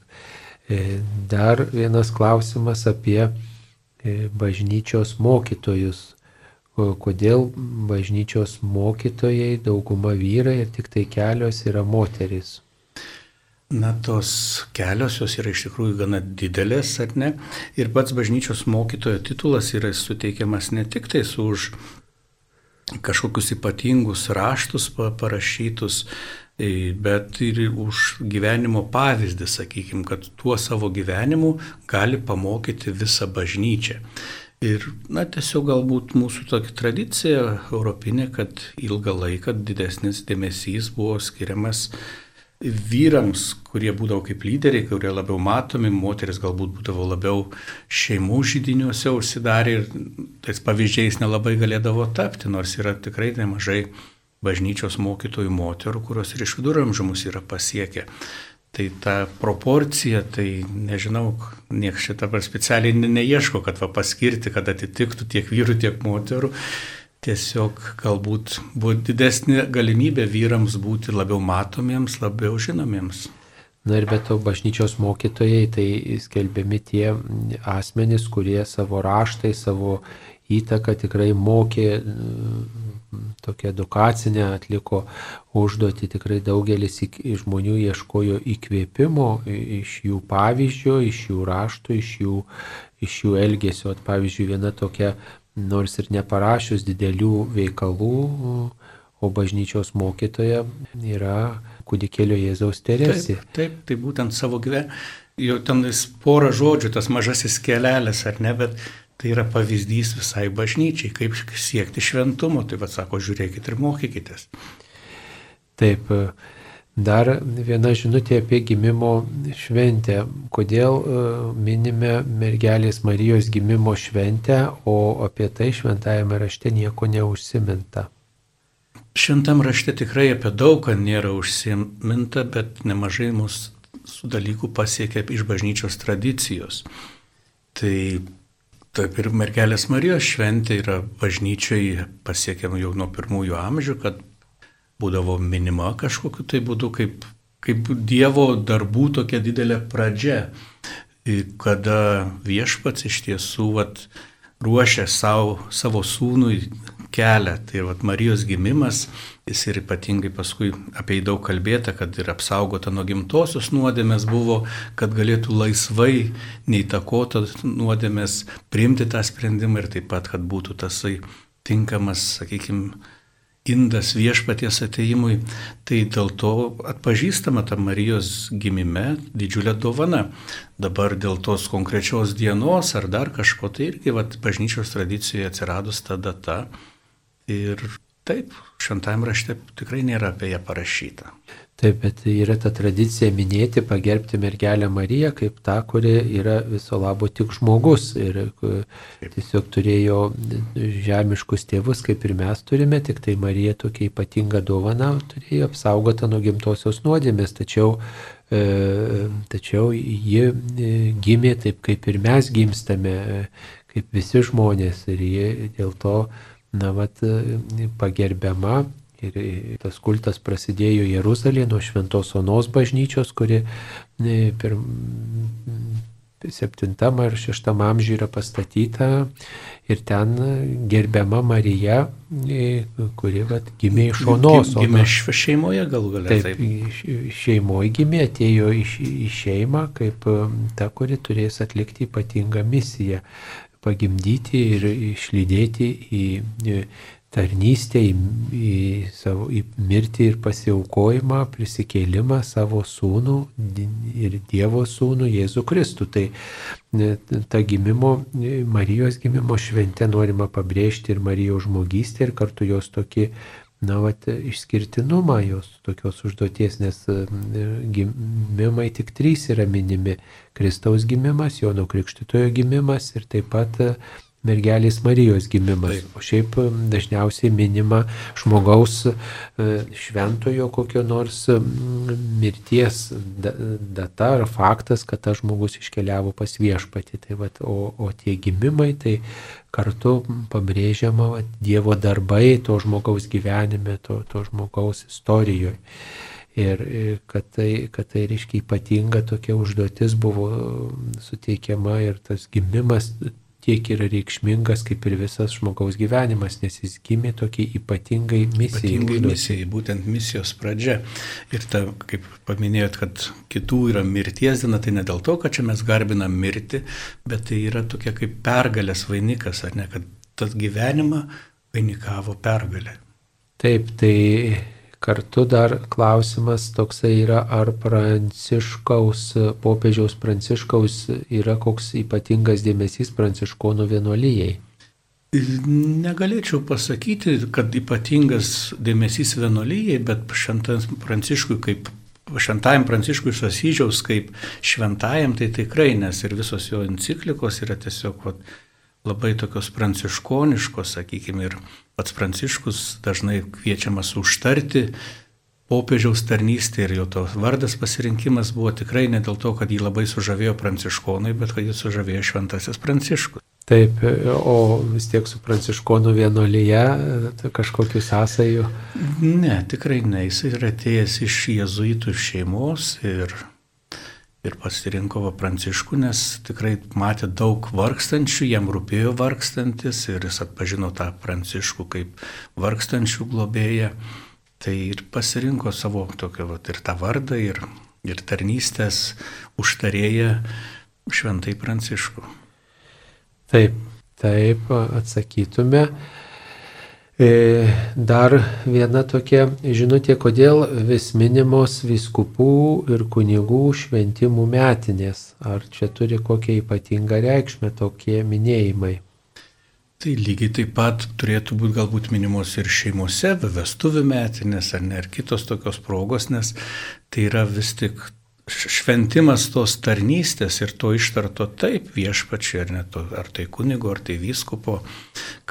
E, Dar vienas klausimas apie e, bažnyčios mokytojus. Ko- Kodėl bažnyčios mokytojai dauguma vyrai ir tik tai kelios yra moteris? Na, tos kelios jos yra iš tikrųjų gana didelės, ar ne? Ir pats bažnyčios mokytojo titulas yra suteikiamas ne tik tais už kažkokius ypatingus raštus pa- parašytus, e, bet ir už gyvenimo pavyzdį, sakykime, kad tuo savo gyvenimu gali pamokyti visą bažnyčią. Ir, na, tiesiog galbūt mūsų tokia tradicija europinė, kad ilgą laiką didesnis dėmesys buvo skiriamas vyrams, kurie būdavo kaip lyderiai, kurie labiau matomi, moteris galbūt būdavo labiau šeimų žydiniuose užsidarę ir tais pavyzdžiais nelabai galėdavo tapti, nors yra tikrai nemažai bažnyčios mokytojų moterų, kurios ir iš viduramžių mus yra pasiekę. Tai ta proporcija, tai nežinau, niekas šitą specialiai ne- neieško, kad va paskirti, kad atitiktų tiek vyrų, tiek moterų. Tiesiog galbūt buvo didesnė galimybė vyrams būti labiau matomiems, labiau žinomiems. Na ir be to bažnyčios mokytojai tai skelbiami tie asmenys, kurie savo raštai, savo įtaką tikrai mokė, tokią edukacinę atliko užduoti. Tikrai daugelis žmonių ieškojo įkvėpimo iš jų pavyzdžio, iš jų raštų, iš jų, iš jų elgesio. Ot, Pavyzdžiui, viena tokia, nors ir neparašius didelių veikalų, o bažnyčios mokytoja yra kūdikėlio Jėzaus Teresė. Taip, taip, tai būtent savo gyvenimą. Jau ten porą žodžių, tas mažasis kelelis, ar ne, bet tai yra pavyzdys visai bažnyčiai, kaip siekti šventumo. Tai vad sako, žiūrėkit ir mokykitės. Taip, dar viena žinutė apie gimimo šventę. Kodėl e, minime mergelės Marijos gimimo šventę, o apie tai šventajame rašte nieko neužsiminta. Šventam rašte tikrai apie daug ką nėra užsiminta, bet nemažai mūsų dalykų pasiekia iš bažnyčios tradicijos. Tai taip ir mergelės Marijos šventė yra bažnyčiai pasiekiama jau nuo pirmųjų amžių, kad būdavo minima kažkokiu tai būdu kaip, kaip Dievo darbų tokia didelė pradžia, kada viešpats iš tiesų vat, ruošia savo, savo sūnui kelią. Tai vat, Marijos gimimas, jis ir ypatingai paskui apie jį daug kalbėta, kad ir apsaugota nuo gimtosios nuodėmės buvo, kad galėtų laisvai neįtakota nuodėmės priimti tą sprendimą ir taip pat, kad būtų tasai tinkamas, sakykime, indas viešpaties ateimui, tai dėl to atpažįstama ta Marijos gimime didžiulė dovana. Dabar dėl tos konkrečios dienos ar dar kažko, tai irgi vat, bažnyčios tradicijoje atsiradus ta data. Ir taip, šventajame rašte tikrai nėra apie ją parašyta. Taip, bet yra ta tradicija minėti, pagerbti mergelę Mariją kaip tą, kuri yra viso labo tik žmogus ir tiesiog turėjo žemiškus tėvus, kaip ir mes turime, tik tai Marija tokia ypatinga dovana turėjo apsaugota nuo gimtosios nuodėmės, tačiau, e, tačiau ji e, gimė taip, kaip ir mes gimstame, kaip visi žmonės ir ji dėl to, na, vat, pagerbiama Ir tas kultas prasidėjo Jeruzalėje nuo Šventos Onos bažnyčios, kuri e, per 7 ar 6 amžiuje yra pastatyta ir ten gerbiama Marija, e, kuri vat, gimė iš Onos. Gimė šeimoje galų galia. Taip, taip. šeimoje gimė, atėjo į, į šeimą kaip e, ta, kuri turės atlikti ypatingą misiją pagimdyti ir išlydėti į tarnystę, į, į, savo, į mirtį ir pasiaukojimą, prisikėlimą savo sūnų ir Dievo sūnų Jėzų Kristų. Tai ta gimimo, Marijos gimimo šventė norima pabrėžti ir Marijos žmogystė ir kartu jos tokį na, vat, išskirtinumą jos tokios užduoties, nes gimimai tik trys yra minimi - Kristaus gimimas, Jono Krikštitojo gimimas ir taip pat mergelės Marijos gimimas. Taip. O šiaip dažniausiai minima žmogaus e, šventojo kokio nors mirties data ar faktas, kad tas žmogus iškeliavo pas viešpatį. Tai vat, o, o tie gimimai tai kartu pabrėžiama vat, Dievo darbai to žmogaus gyvenime, to, to žmogaus istorijoje. Ir kad tai, kad tai reiškia ypatinga tokia užduotis buvo suteikiama ir tas gimimas tiek yra reikšmingas kaip ir visas žmogaus gyvenimas, nes jis gimė tokiai ypatingai misijai. Ypatingai misijai, būtent misijos pradžia. Ir ta, kaip paminėjot, kad kitų yra mirties diena, tai ne dėl to, kad čia mes garbinam mirti, bet tai yra tokia kaip pergalės vainikas, ar ne, kad tas gyvenimą vainikavo pergalė. Taip, tai Kartu dar klausimas toksai yra, ar pranciškaus, popiežiaus pranciškaus yra koks ypatingas dėmesys pranciškonų vienuolyjei. Negalėčiau pasakyti, kad ypatingas dėmesys vienuolyjei, bet šventam pranciškui kaip šventajam pranciškui Sasyžiaus kaip šventajam, tai tikrai, nes ir visos jo enciklikos yra tiesiog vat, labai tokios pranciškoniškos, sakykime, ir pats pranciškus dažnai kviečiamas užtarti popiežiaus tarnystė ir jo to vardas pasirinkimas buvo tikrai ne dėl to, kad jį labai sužavėjo pranciškonai, bet kad jį sužavėjo šventasis pranciškus. Taip, o vis tiek su pranciškonų vienolyje kažkokiu sąsaju? Ne, tikrai ne, jis yra atėjęs iš jezuitų šeimos ir ir pasirinko va Pranciškų, nes tikrai matė daug vargstančių, jam rūpėjo vargstantis ir jis atpažino tą Pranciškų kaip vargstančių globėją. Tai ir pasirinko savo tokią va, ir tą vardą, ir, ir tarnystės užtarėję šventai Pranciškų. Taip, taip atsakytume. E, dar viena tokia žinutė, kodėl vis minimos viskupų ir kunigų šventimų metinės. Ar čia turi kokią ypatingą reikšmę tokie minėjimai? Tai lygiai taip pat turėtų būti galbūt minimos ir šeimose, vestuvių metinės ar ne, ar kitos tokios progos, nes tai yra vis tik šventimas tos tarnystės ir to ištarto taip viešpačiai, ar, ne, to, ar tai kunigo, ar tai vyskupo,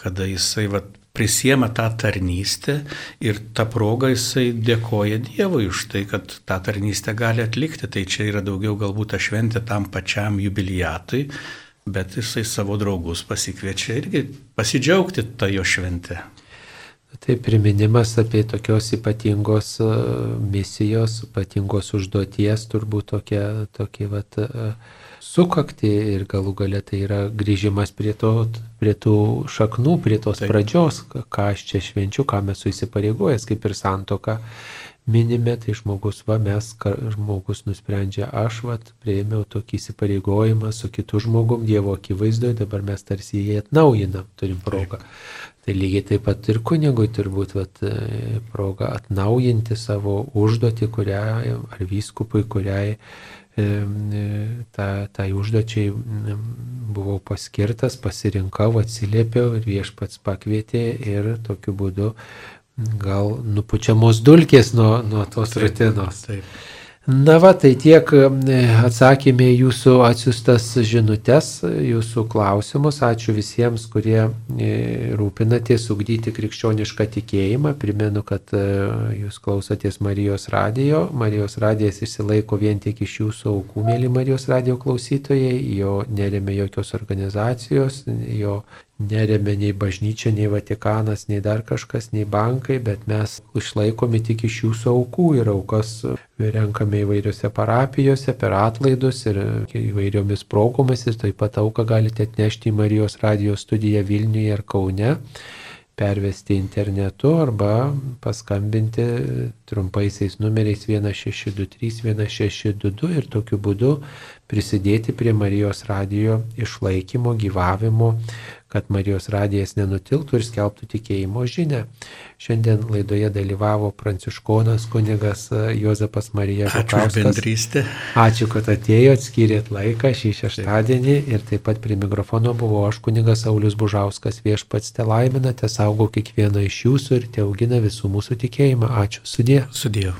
kada jisai vat, prisiema tą tarnystę ir tą progą jisai dėkoja Dievui už tai, kad tą tarnystę gali atlikti. Tai čia yra daugiau galbūt ta šventė tam pačiam jubiliatui, bet jisai savo draugus pasikviečia irgi pasidžiaugti tą jo šventę. Tai priminimas apie tokios ypatingos e, misijos, ypatingos užduoties, turbūt tokia, tokia, vat, uh, sukakti ir galų galia tai yra grįžimas prie, to, prie tų šaknų, prie tos Taip. pradžios, ką aš čia švenčiu, ką mes suįsipareigojęs, kaip ir santoka. minime, tai žmogus, va, mes, žmogus nusprendžia, aš, va, prieimiau tokį įsipareigojimą su kitu žmogum Dievo akivaizdoje, dabar mes tarsi jį atnaujinam, turim progą. Tai lygiai taip pat ir kunigui turbūt vat, proga atnaujinti savo užduotį, kurią, ar vyskupui, kuriai ta, tai užduočiai buvau paskirtas, pasirinkau, atsiliepiau ir viešpats pakvietė ir tokiu būdu gal nupučiamos dulkės nuo, nuo tos taip, rutinos. Taip. Na va, tai tiek atsakymė jūsų atsiustas žinutės, jūsų klausimus. Ačiū visiems, kurie e, rūpinatės ugdyti krikščionišką tikėjimą. Primenu, kad e, jūs klausotės Marijos radijo. Marijos radijas išsilaiko vien tik iš jūsų aukų, mėly Marijos radijo klausytojai. Jo neremia jokios organizacijos, jo neremia nei bažnyčia, nei Vatikanas, nei dar kažkas, nei bankai, bet mes išlaikomi tik iš jūsų aukų ir aukas renkame įvairiose parapijose per atlaidus ir įvairiomis progomis ir taip pat auką galite atnešti į Marijos radijos studiją Vilniuje ir Kaune pervesti internetu arba paskambinti trumpaisiais numeriais 1623 1622 ir tokiu būdu prisidėti prie Marijos radijo išlaikymo, gyvavimo, kad Marijos radijas nenutiltų ir skelbtų tikėjimo žinę. Šiandien laidoje dalyvavo pranciškonas kunigas e, Jozapas Marija Žukauskas. Ačiū, kad atėjot, skirėt laiką šį šeštadienį ir taip pat prie mikrofono buvo aš kunigas Saulis Bužauskas viešpats te laimina, te saugo kiekvieną iš jūsų ir te augina visų mūsų tikėjimą. Ačiū, sudė. Sudėjau.